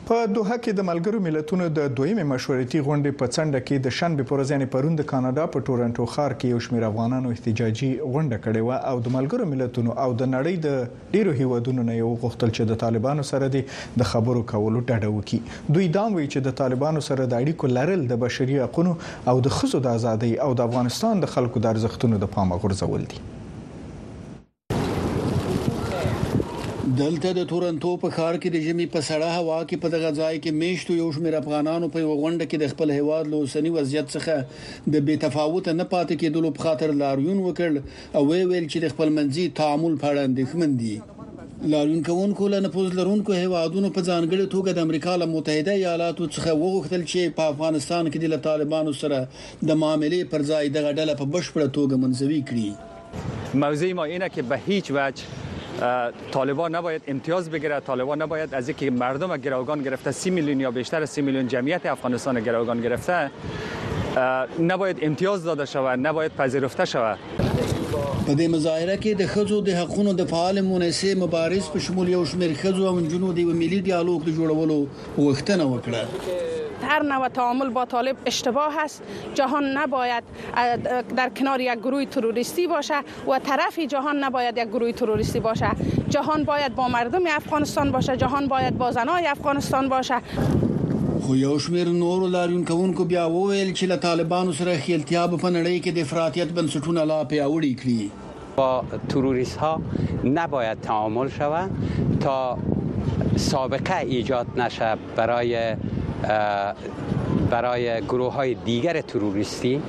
په دوحه کې د ملګرو ملتونو د دویمې مشورتي غونډې په څنډه کې د شنبې پر ورځ یعنې پرون د کاناډا په ټورنټو ښار کې یو شمېر افغانانو احتجاجي غونډه کړې وه او د ملګرو ملتونو او د نړۍ د ډېرو هېوادونو نه یې وغوښتل چې د طالبانو سره دې د خبرو کولو ډډه وکړي. دوی دام وایي چې د طالبانو سره د اړیکو لرل د بشري حقونو او د ښځو د ازادۍ او د افغانستان د خلکو د ارزښتونو د پامه غورځول دي. دلته د تورنتو په ښار کې د ژمي په سړه هوا کې په دغه ځای کې مېشتو یو شمېر افغانانو په یوه غونډه کې د خپل هېواد له اوسني وضعیت څخه د بې تفاوته نه پاتې کېدلو په خاطر لاریون وکړ او ویې ویل چې د خپلمنځي تعامل په اړه اندېښمن دي. لاریون کوونکو له نفوذ لرونکو هیوادونو په ځانګړې توګه د امریکا له متحده ایالاتو څخه وغوښتل چې په افغانستان کې دې له طالبانو سره د معاملې پر ځای دغه ډله په بشپړه توګه منزوي کړي. موضع ما اینه که به هیچ وجه طالبان نباید امتیاز بگیرد طالبان نباید از اینکه مردم گروگان گرفته سی میلیون یا بیشتر سی میلیون جمعیت افغانستان گروگان گرفته نباید امتیاز داده شود نباید پذیرفته شود په دې مظاهره کې د خزو د حقونو د فعال مونسه مبارز په شمول یو شمېر خزو او جنونو د ملي ډیالوګ د جوړولو غوښتنه وکړه هر نوع تعامل با طالب اشتباه است جهان نباید در کنار یک گروه تروریستی باشه و طرف جهان نباید یک گروه تروریستی باشه جهان باید با مردم افغانستان باشه جهان باید با زنای افغانستان باشه خو یو شمېر نورو لاریون کوونکو بیا وویل چې له طالبانو سره ښکېلتیا به په نړۍ کې د افراطیت بنسټونه لا پیاوړي کړي. با تروریست ها نباید تعامل شوند تا سابقه ایجاد نشه برای برای گروه های دیگر تروریستی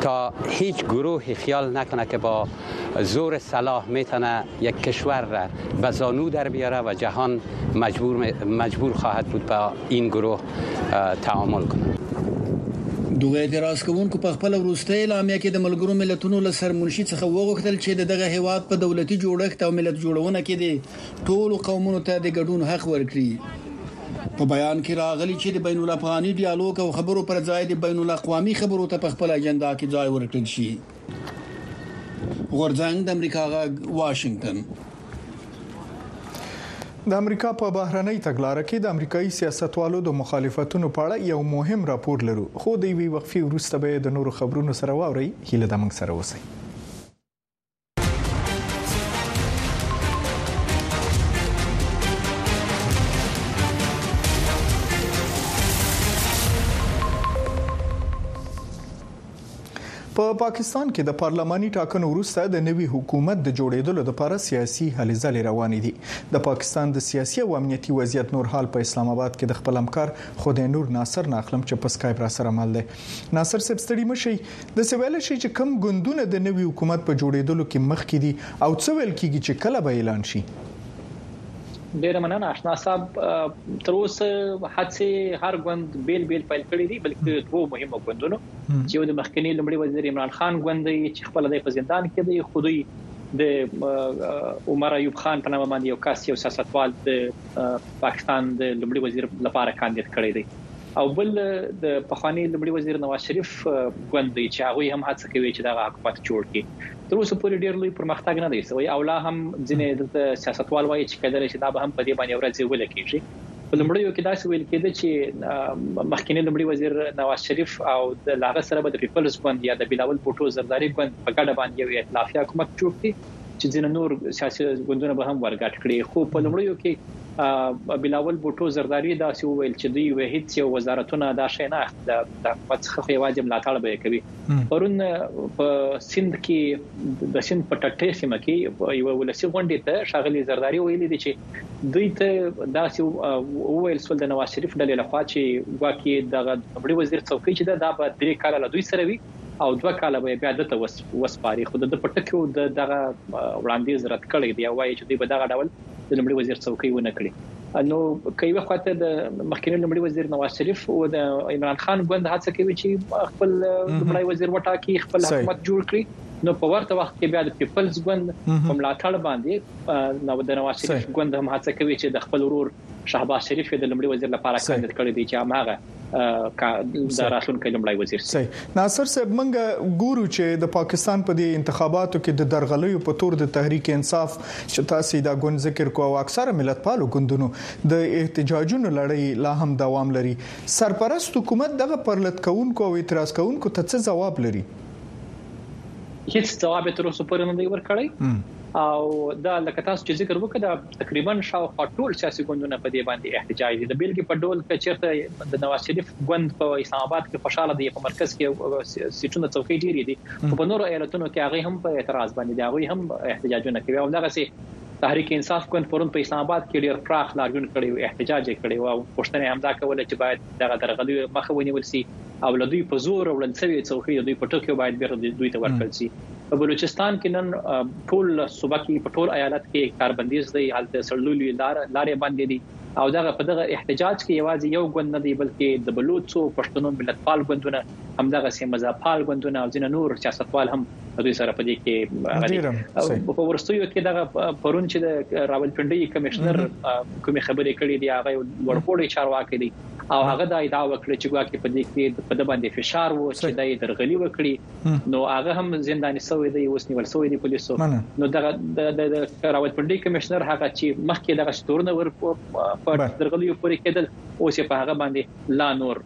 تا هیچ گروهی خیال نکنه که با زور سلاح میتونه یک کشور را به زانو در بیاره و جهان مجبور, مجبور خواهد بود با این گروه تعامل کنه دغه اعتراض کوونکو په خپل وروستي اعلامیه کې د ملګرو ملتونو له سرمنشي څخه وغوښتل چې د دغه هیواد په دولتي جوړښت او ملت جوړونه کې دي ټول قومونو ته د ګډون حق ورکړي په بیان کې راغلي چې د بین الافغاني ډیالوګ او خبرو پر ځای د بین الاقوامي خبرو ته په خپل اجنډا کې ځای ورکړل شي غورځنګ، د امریکا غږ، واشنګټن. د امریکا په بهرنۍ تګلاره کې د امریکایي سیاستوالو د مخالفتونو په اړه یو مهم راپور لرو خو د یوې وقفې وروسته به د نورو خبرونو سره واورئ هیله ده موږ سره اوسئ په پاکستان کې د پارلماني ټاکنو وروسته د نوي حکومت د جوړېدلو لپاره سیاسي هلې ځلې روانې دي د پاکستان د سیاسي او امنیتي وضعیت نور حال په اسلام آباد کې د خپل همکار خدای نور ناصر ناخلم چې په سکایپ را سره مل دی ناصر صاحب ستړي مشي د سویل شي چې کم ګوندونه د نوي حکومت په جوړېدلو کې مخ کې دي او څه ویل کیږي چې کله به اعلان شي ډیره مننه آشنا صاحب تر اوسه هڅه هر ګوند بیل بیل پیل کړی دی بلکې دوه مهمو ګوندونو چې یو د مخکني لومړي وزیر عمران خان ګوند دی چې خپل دی په زندان کې دی خو دوی د عمر ایوب خان په نامه باندې یو کس یو سیاستوال د پاکستان د لومړي وزیر لپاره کاندید کړی دی او بل د پخوانی لومړي وزیر نواز شریف ګوند دی چې هغه هم هڅه کوي چې دغه حکومت جوړ کړي تر اوسه پورې ډیر لوی پرمختګ نه دی سوی او لا هم ځینې د سیاستوال وایي چې کله چې دا به هم په دې باندې ورځ ولکېږي په لومړیو کې داسې ویل کېده چې مخکینی لومړي وزیر نواز شریف او د لاغه سره به د پیپلز ګوند یا د بلاول بوټو زرداری ګوند په ګډه باندې یو ائتلاف یا حکومت جوړ کړي چې ځینې نور سیاسي ګوندونه به هم ورګټ کړي خو په لومړیو کې بلاول بوټو زرداری دا سی ویل چې دوی وحید سی وزارتونه دا شې نه اخلي د حکومت څخه خو یوازې ملاتړ به کوي پرون په سند کې د سند په ټټې سیمه کې یو ولسی غونډې ته شاغلي زرداری ویل دي چې دوی ته داسې وویل سول د نواز شریف ډلې لخوا چې ګواکې دغه لومړي وزیر څوکۍ چې ده دا به درې کاله له دوی سره وي او دوه کاله به بیا دته وسپاري خو د په ټکیو د دغه وړاندیز رد کړی دی او وایي چې دوی به دغه ډول د لومړي وزیر څوکۍ ونه کړي نو کوي وخت د مخکینی لومړي وزیر نواز شریف او د عمران خان ګوند هڅه کوي چې خپل لومړی وزیر وټاکي خپل حکومت جوړ کړي نو په ورته وخت کې بیا د پیپلز ګوند په ملاتړ باندې نو د نواز شریف ګوند هم هڅه کوي چې د خپل ورور شهباز شریف د لمړي وزیر لپاره کاندید کړی دی چې هغه د راتلونکو لمړي وزیر سي ناصر صاحب منګه ګورو چې د پاکستان په دې انتخاباتو کې د درغلیو په تور د تحریک انصاف چې تاسو دا ګوند ذکر کوو او اکثره ملتپالو ګوندونو د احتجاجونو لړۍ لا هم دوام لري سرپرست حکومت دغه پرلت کوونکو او اعتراض کوونکو ته څه ځواب لري هیڅ ځواب تر اوسه پورې نه دی ورکړی او دا لکه تاسو چې ذکر وکړ دا تقریبا شاوخوا ټول سیاسي ګوندونه په دې باندې احتجاج دي د بیلګې په ډول که چیرته د نواز شریف ګوند په اسلام آباد کې خوشاله دی په مرکز کې سیټونه څوکۍ ډېری دي په نورو ایالتونو کې هغه هم په اعتراض باندې دی هغه هم احتجاجونه کوي او دغه سي تحریک انصاف ګوند پرون په اسلام آباد کې ډیر پراخ لاریون کړی او احتجاج یې کړی او پښتنه همدا کوله چې باید دغه درغلي مخه ونیول شي او لدوی په زور وړل شوی څوکۍ دوی په ټکیو باید بیرته دوی ته ورکړل شي په بلوچستان کې نن ټول صوبه کې په ټول ایالت کې کاربندیز دی هلته سړلولي لار لارې باندې دي او دغه په دغه احتجاج کې یوازې یو ګوند نه دی بلکې د بلوچو پښتنو ملتپال ګوندونه همدغه سي مزاپال ګوندونه او ځینې نور سیاستوال هم دوی سره په دې کې راغلي په ورستیو کې دغه پرون چې د راولپنډي کمشنر کومې خبرې کړې دي هغه ورپوړي چارواکي دي او هغه دا ادعا وکړه چې ګواکې په دې کې په د باندې فشار وو چې دای درغلي وکړي نو هغه هم زنداني شوی دی اوس نیول شوی دی پولیسو نو دغه د راولپنډي کمشنر هغه چې مخکې دغه ستورونه ور په درغلیو پورې کېدل اوس په هغه باندې لا نور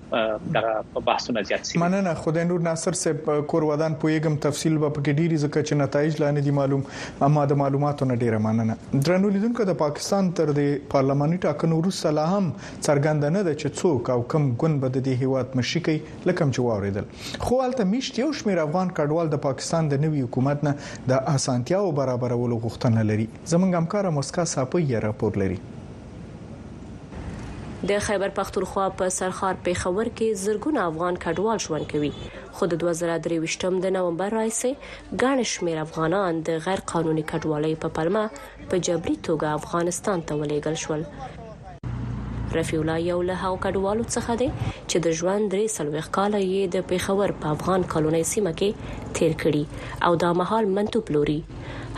دغه بحثونه زیات شي مننه خدای نور ناصر صاحب کور ودان پویګم تفصیل به پکې ډیری ځکه چې نتایج لا نه دي معلوم اما د معلوماتو نه ډیره مننه درنو لیدونکو د پاکستان تر دې پارلماني ټاکنو وروسته لا هم څرګند نه ده چې څوک او کم ګوند به د دې هیواد مشري کوي لکه هم چې واوریدل خو هلته میشت یو شمیر افغان کډوال د پاکستان د نوي حکومت نه د اسانتیاو برابرولو غوښتنه لري زمونږ همکار مسکا ساپي یې راپور لري د خیبر پختونخوا په سرخار پیښور کې زرګونه افغان کډوال ژوند کوي خو د 2023م د نومبر راهیسې ګڼ شمیر افغانان د غیر قانوني کډوالۍ په پلمه په جبري توګه افغانستان ته ولېږل شول. رفیع الله یو له هغو کډوالو څخه دی چې د ژوند درې څلوېښت کاله یې د پېښور په افغان کالونۍ سیمه کې تیر کړي او دا مهال منتو پلوري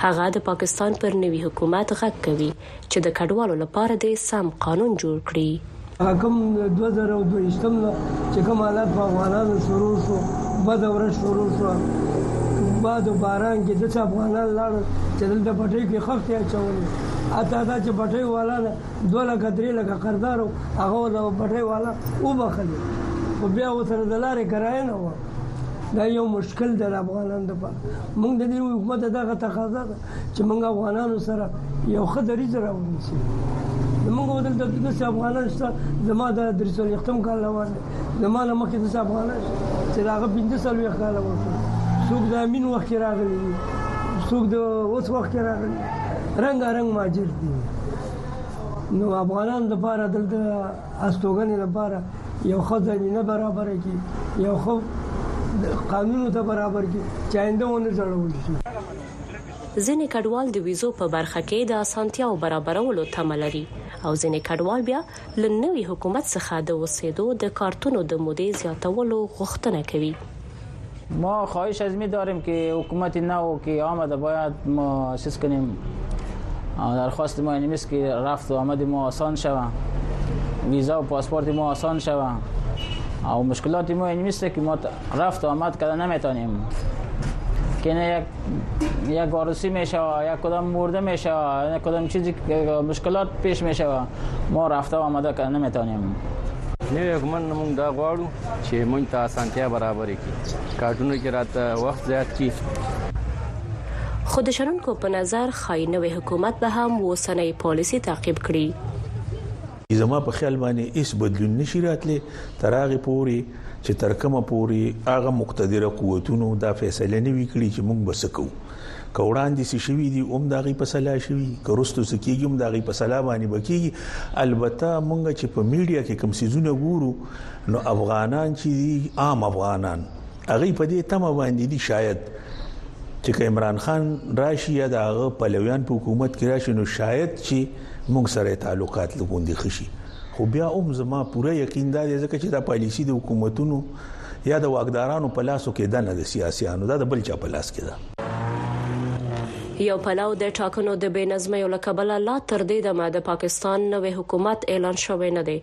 هغه د پاکستان پر نوي حکومت غږ کوي چې د کډوالو لپاره د سم قانون جوړ کړي کوم دوه زره او دوه ویشتم نه چې کوم حالات په افغانانو شروع شو بده ورځ شروع شوه باد او باران کې داسې افغانان لاړل چې دلته پټۍ کې خښتې اچولې حتی دا چې پټۍ والا ده دوه لکه درې لکه قرضدار و هغه د پټۍ والا وبخښلې خو بیا ورسره د لارې کرایه نه وه دا یو مشکل دی د افغانانو لپاره موږ د دې حکومت دغه تقاضا ده چې موږ افغانانو سره یو ښه دریځ راوړو چې موږ ودل د دې چې افغانان شته زما د درسل ختم کال روان زما نه مخکې د افغانان چې دا غ 15 سال یې کال روان څوک د امین وخت راغلی څوک د اوس وخت راغلی رنگ رنگ ماجر دي نو افغانان د پاره دلته استوګنې لپاره یو ښه زمينه برابر کی یو ښه قانون ته برابر کی چاینده ونه جوړول شي ځینې کډوال د ویزو په برخه کې د اسانتیاو برابرولو تمه لري او ځینې کډوال بیا له نوي حکومت څخه د اوسیدو د کارتونو د مودې زیاتولو غوښتنه کوي. ما خواهش از می داریم که حکومت نو که آمده باید ما چیز کنیم درخواست ما اینمیست که رفت و آمد ما آسان شوه ویزا و پاسپورت ما آسان شوه او مشکلات ما اینمیست که ما رفت آمد کده نمیتونیم که نه یک یک آرسی میشه یک کدام مرده میشه یک کدام چیزی مشکلات پیش میشه ما رفته و آمده که نمیتونیم نوی حکومت موږ دا غواړو چې موږ ته اسانتیا برابرې کړي کارټونو کې راته وخت زیات کړي خو د شنونکو په نظر خای نوې حکومت به هم وسنۍ پالیسی تعقیب کړي زما په خیال باندې هیڅ بدلون نشي راتلی تر هغه پوري چې تر کومه پورې هغه مقتدره قوتونو دا فیصله نه وکړي چې موږ بسکو که وړاندې سي شوي دي اوم داغي په سلا شوي کرستو سکیږي اوم داغي په سلا باندې بکیږي البته موږ چې په میډیا کې کم سيزونه ګورو نو افغانان چې دي عام افغانان هغه په دې تمه باندې دي شاید چې عمران خان راشي یا دغه پلویان په حکومت کې راشي نو شاید چې موږ سره تعلقات لګوندي خشي خو بیا هم زما پوره یقین دا دی ځکه چې دا پالیسی د حکومتونو یا د واکدارانو په لاسو کې ده نه د سیاسيانو دا د بل چا په لاس کې ده یو پلاو د ټاکنو د بنظمۍ او لکبله لا تر دې دمه د پاکستان نوې حکومت اعلان شوی نه دی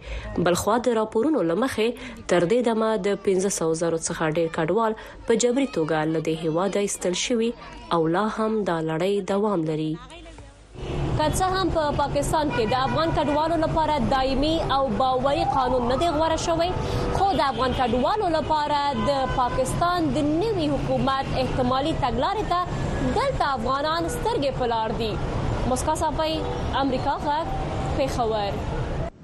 بلخو د راپورونو لمخې تر دې دمه د 1500 زرو څخه ډیر کډوال په جبري توګه له دې هواده ایستل شوی او لا هم دا لړۍ دوام لري که څه هم په پاکستان کې د افغان کډوالو لپاره دایمي او باوري قانون نه دی غوړه شوی خو د افغان کډوالو لپاره د پاکستان د نوي حکومت احتمالي تګلارې ته دلته افغانان سترګې پلار دي مسکا صافي امریکا غږ پېښور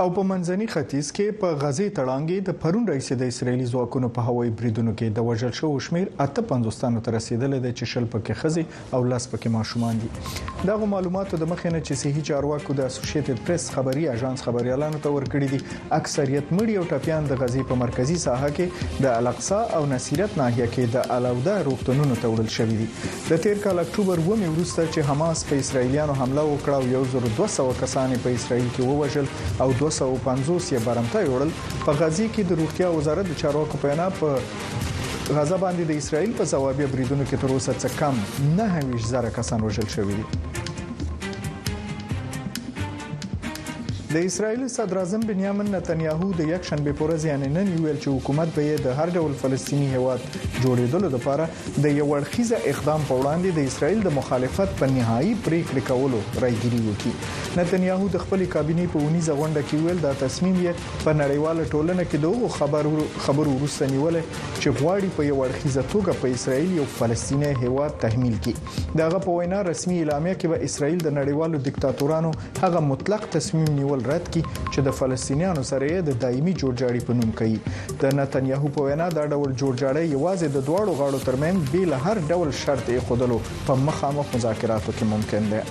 او په منځني ختیځ کې په غزې تړانګې د پرون راهیسې د اسرایلی ځواکونو په هوایي بریدونو کې د وژل شوو شمیر 58 تنو ته رسیدلی دی چې شل پکې ښځې او لس پکې ماشومان دي دغه معلوماتو د مخې نه چې صحي چارواکو د اسوسییټډ پریس خبري اژانس خبريالانو ته ورکړي دي اکثریت مړي او ټپيان د غزې په مرکزی ساحه کې د الاقصا او نصیرت ناحیه کې د علاوده روغتونونو ته وړل شوې دي د تېر کال اکټوبر اوومې وروسته چې حماس په اسراییلیانو حمله وکړه او یو زر دوه سوه کسان یې په اسراییل کې ووژل او دوه سوه او پنځوس یې برمته یوړل، په غزې کې د روغتیا وزارت د چارواکو په وینا په غزه باندې د اسراییل په ځوابیه بریدونو کې تر اوسه څه کم نهه ویشت زره کسان وژل شوي دي. د اسرایل صدراعظم بنیامین نتنیاهو د یکشنبه پر ورځ یعنی نن ویل چې حکومت به د هر ډول فلسطینی هیواد جوړیدلو لپاره د یو اړخیز اقدام په وړاندې د اسرائیل د مخالفت په نهایی پریکړې کولو رایګیري وکړي. نتنیاهو د خپلې کابینې په اونیزه غونډه کې وویل، دا تصمیم یې په نړیواله ټولنه کې د هغو خبرو وروسته نیولی چې غواړي په یو اړخیزه توګه په اسرائیل یو فلسطینی هیواد تحمیل کړي. د هغه په وینا، رسمي اعلامیه کې به اسرائیل د نړیوالو دیکتاتورانو هغه مطلق تصمیم نیول رد کړي چې د فلسطینیانو سره یې د دایمي جوړجاړي په نوم کوي د نتنیاهو په وینا دا ډول جوړجاړی یوازې د دواړو غاړو ترمنځ بې له هر ډول شرط یې خودلو په مخامخ مذاکراتو کې ممکن دی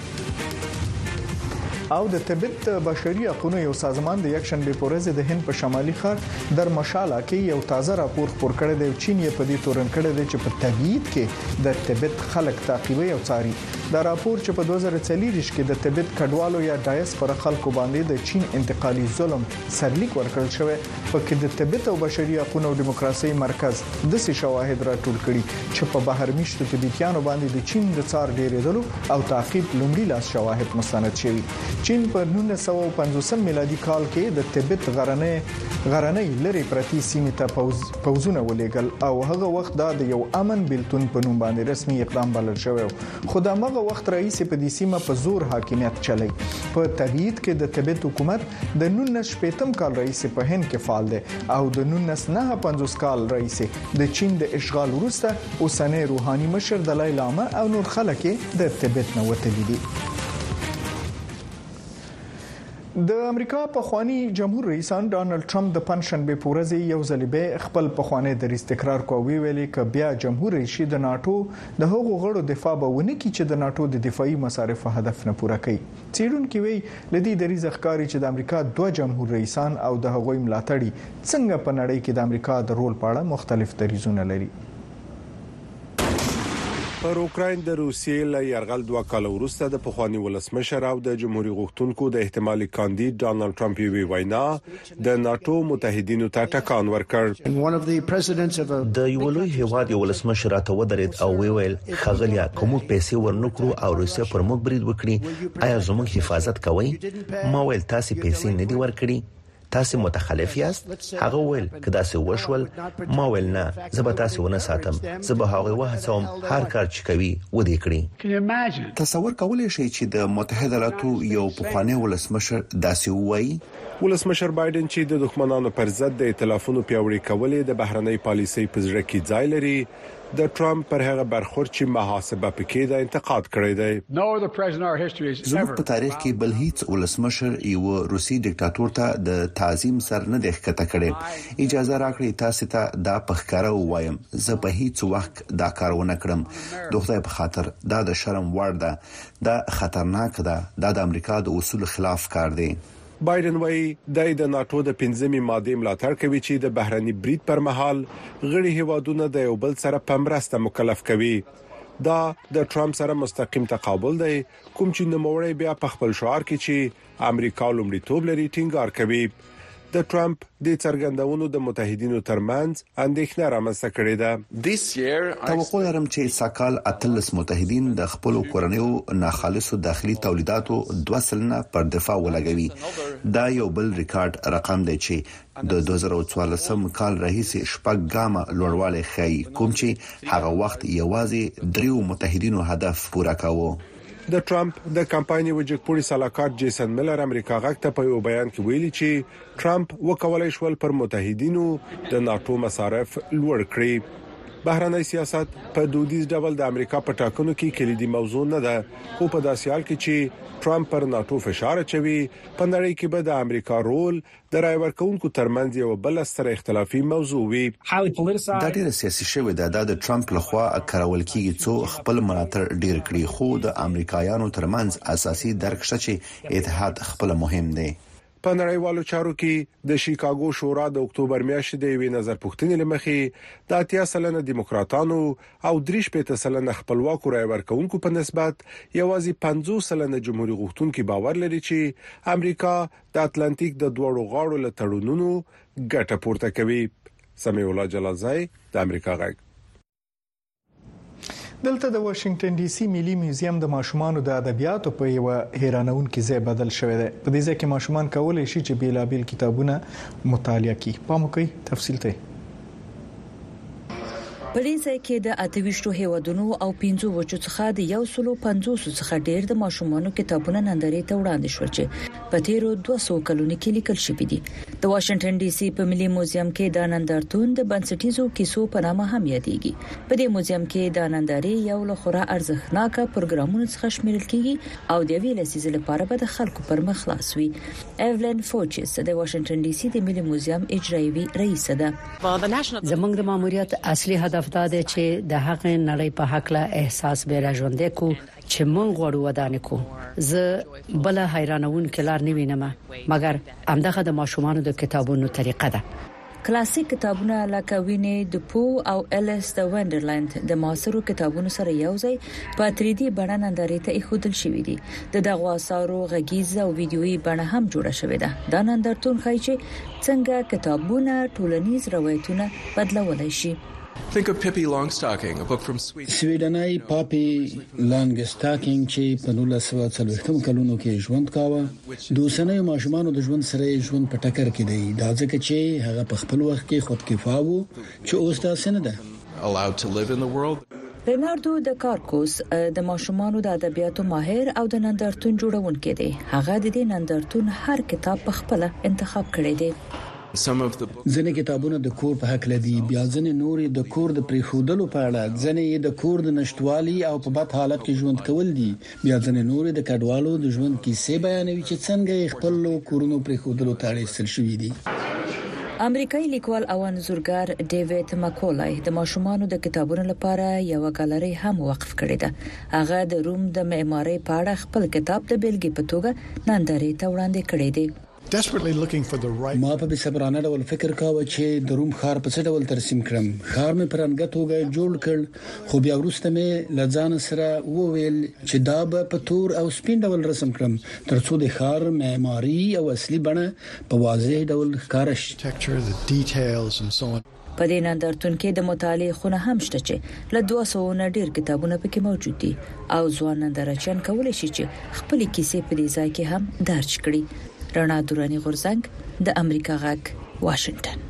او د تبت بشري حقوقو یو سازمان د یک شنبه په ورځ د هند په شمالي ښار در مشاله کې یو تازه راپور خپور کړی دی چین یې په دې تورن کړی دی چې په تبعید کې د تبت خلک تعقیبوي او څاري دا راپور چې په 2024 کې د تبت کډوالو یا ډایس پر خلکو باندې د چین انتقالي ظلم سرلیک ورکړل شوی په کې د تبت او بشري حقوقو او دیموکراسي مرکز د سي شواهد راټول کړي چې په بهر میشتو تبتیانو باندې د چین د څار ډیریدلو او تعقیب لومړي لاس شواهد مستند شوی چین په 1950 میلادي کال کې د تبت غرنۍ غرنۍ لري پرتی سیمه ته پوز پوځونه ولېګل او هغه وخت دا د یو امن بلتون په نوم باندې رسمي اقدام بلل شوی خو دا مغه وخت رئیس په دې سیمه په زور حاکمیت چلی په تبعید کې د تبت حکومت د 1915 کال رئیس په هند کې فعال دی او د 1950 کال رئیس د چین د اشغال وروسته اوسنۍ روحاني مشر دلای لامه او نور خلک د تبت نه وتلي دي د امریکا پخواني جمهور رئیس ډونالد ټرمپ د پنځشنبې په ورځ یو ځل بیا خپل پخوانی دریځ تکرار کړ او ویل یې که بیا جمهور رئیس شي د ناټو د هغو غړو دفاع به ونه کړي چې د ناټو د دفاعي مصارفو هدف نه پوره کوي څیړونکي وایي له دې دریځه ښکاري چې د امریکا دوه جمهور رئیسان او د هغوی ملاتړي څنګه په نړۍ کې د امریکا د رول په اړه مختلف دریځونه لري پر اوکراین د روسیې له یرغل دوه کاله وروسته د پخواني ولسمشر او د جمهوري غوښتونکو د احتمالي کاندید ډونالد ټرمپ یوې وینا د ناټو متحدینو ته ټکان ورکړ. د یوه لوی هیواد یو ولسمشر راته ودرید او ویې ویل، ښاغلیه، که موږ پیسې ورنکړو او روسیه پر موږ برید وکړي، ایا زموږ حفاظت کوئ؟ ما ویل، تاسې پیسې نه دي ورکړي؟ تاسو متخلف یاست هغه ویل که داسې وشول ما ویل نه زه به تاسو ونه ساتم زه به هغه وهڅوم هر کار چې کوي ودی کړی تصور کولای شئ چې د متحده ایالاتو یو پخوانی ولسمشر داسې وایي ولسمشر بایډن چې د دښمنانو پر ضد د ائتلافونو پیاوړي کول یې د بهرنۍ پالیسۍ په زړه کې ځای لري، د ټرمپ پر هغه برخورد چې محاسبه پکې ده انتقاد کړی دی. زموږ په تاریخ کې بل هیڅ ولسمشر یوه روسي دیکتاتور ته د تعظیم سر نه دی ښکته کړی. اجازه راکړئ تاسې ته دا په ښکاره ووایم، زه به هیڅ وخت دا کار ونه کړم. د خدای په خاطر، دا د شرم وړ ده. دا خطرناک ده. دا د امریکا د اصولو خلاف کار دی. بایډن وايي، دی د ناټو د پنځمې مادې ملاتړ کوي چې د بهرني برید پر مهال غړي هېوادونه د یو بل سره په مرسته مکلف کوي. دا د ټرمپ سره مستقیم تقابل دی، کوم چې نوموړی بیا په خپل شعار کې چې امریکا لومړیتوب لري ټینګار کوي. د ټرمپ، دې څرګندونو د متحدینو ترمنځ اندېښنه رامنځته کړې ده. توقع لرم چې سږکال اتلس متحدین د خپلو کورنیو ناخالصو داخلي تولیداتو دوه سلنه پر دفاع ولګوي. دا یو بل ریکارډ رقم دی چې د دوه زره او څوارلس کال راهیسې شپږ ګامه لوړوالی ښيي، کوم چې هغه وخت یوازې دریو متحدینو هدف پوره کاوه. د ټرمپ د کمپاین یوه جګپوړي سلاکار جیسن میلر امریکا غږ ته په یوه بیان کې ویلي چې ټرمپ وکولای شول پر متحدینو د ناټو مصارف لوړ کړي. بهرنی سیاست په دودیز ډول د امریکا په ټاکنو کې کلیدي موضوع نه ده، خو په داسې حال کې چې ټرمپ پر ناټو فشار اچوي، په نړۍ کې به د امریکا رول د رای ورکوونکو ترمنځ یوه بله ستره اختلافي موضوع وي. دا ډېره سیاسي شوې ده، دا د ټرمپ له خوا کارول کېږي څو خپل ملاتړ ډېر کړي، خو د امریکایانو ترمنځ اساسي درک شته چې اتحاد خپله مهم دی. په نړیوالو چارو کې د شیکاګو شورا د اکتوبر میاشتې د یوې نظرپوښتنې له مخې د اتیا سلنه دیموکراتانو او درې شپېته سلنه خپلواکو رای ورکوونکو په نسبت یوازې پنځوس سلنه جمهوري غوښتونکي باور لري چې امریکا د اتلانتیک د دواړو غاړو له تړونونو ګټه پورته کوي سمیع الله جلالزی د امریکا غږ دلته د واشنگټن ډي سي ملي میوزیم د ماشومانو د ادبیاتو په یو حیرانونکي ځای بدل شوی دی په دې ځای کې ماشومان کولای شي چې بیلابیل کتابونه مطالعه کړي پام وکړئ تفصیل ته په دې ځای کې د 28 هیوادونو او 15 وچو څخه د 150 څخه ډیر د ماشومانو کتابونه نندرې ته وړاندې شول چې په تیرو دوه سو کلونو کې لیکل شوی دی د واشنګټن ډي سي په ملي موزیم کې دا نندارتون د بنسټیزو کیسو په نامه هم یادېږي په دې موزیم کې دا نندارې یو له خورا ارزښتناک پروګرامونو څخه شمیرل کیږي او د یوې لسیزې لپاره به د خلکو پر مخ خلاص وي ایولین فوچس د واشنګټن ډي سي د ملي موزیم اجرایي رئیس ده زمونږ د ماموریت اصلي هدف دا دی چې د هغه نړۍ په حق له احساس به را ژوندې کو چې موږ غواړو ودانې کو زه بله حیرانونکې لار نه وینم مګر همدغه د ماشومانو د کتابونو طریقه ده. کلاسیک کتابونه لکه ویني د پوه او الیس د وینډرلند د معاصرو کتابونو سره یو ځای په تریدي بڼه نندارې ته ایښودل شوي دي. د دغو اثارو غږیز او ویدیویي بڼه هم جوړه شوې ده. دا نندارتون ښایي چې څنګه کتابونه ټولنیز روایتونه بدلولی شي. سویډنۍ پاپي لانګسټاکینګ چې په نولس سوه څلوېښتمو کلونو کې ژوند کاوه، د اوسنیو ماشومانو د ژوند سره یې ژوند په ټکر کې دی، دا ځکه چې هغه په خپل وخت کې خودکفا و، چې اوس داسې نه ده. لیناردو د کارکوس د ماشومانو د ادبیاتو ماهر او د نندارتون جوړونکی دی، هغه د دې نندارتون هر کتاب په خپله انتخاب کړی دی. ځینې کتابونه د کور په هکله دي، بیا ځینې نور یې د کور د پرېښودلو په اړه، ځینې یې د کور د نشتوالي او په بد حالت کې ژوند کول دي، بیا ځینې نور یې د کډوالو د ژوند کیسې بیانوي چې څنګه یې خپلو کورونو پرېښودلو ته اړ ایستل شوي دي. امریکايي لیکوال او انځورګر ډیوید مکولای د ماشومانو د کتابونو لپاره یوه ګالري هم وقف کړې ده. هغه د روم د معمارۍ په اړه خپل کتاب د بېلګې په توګه نندارې ته وړاندې کړی دی. ما په بې صبرانه ډول فکر کاوه چې د روم ښار په څه ډول ترسیم کړم. ښار مې په رنګه توګه جوړ کړ، خو بیا وروسته مې له ځانه سره وویل چې دا به په تور او سپین ډول رسم کړم، ترڅو د ښار معماري او اصلي بڼه په واضح ډول ښکاره شي. په دې نندارتون کې د مطالعې خونه هم شته چې له 200 نه ډیر کتابونه پکې موجود دي او ځوان نندارچیان کولای شي چې خپل کیسې په دې ځای کې هم درج کړي رڼا دوراني غورزنګ د امریکا غږ واشنگټن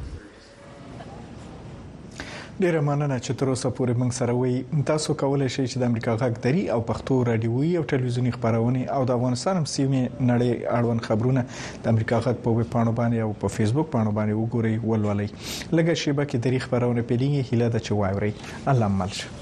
ډیره مننه چې تر اوسه پورې موږ سره وي تاسو کولای شئ چې د امریکا غږ دری او پښتو رادیوي او ټلویزیونی خبرونه او د افغانستان هم سیمه نړۍ اړوند خبرونه د امریکا غږ په ویب پاڼو باندې او په فیسبوک پاڼو باندې وګورئ ولولئ لږه شیبه کې دری خبرونه پیلینګي هیله ده چې واورئ الله مل شه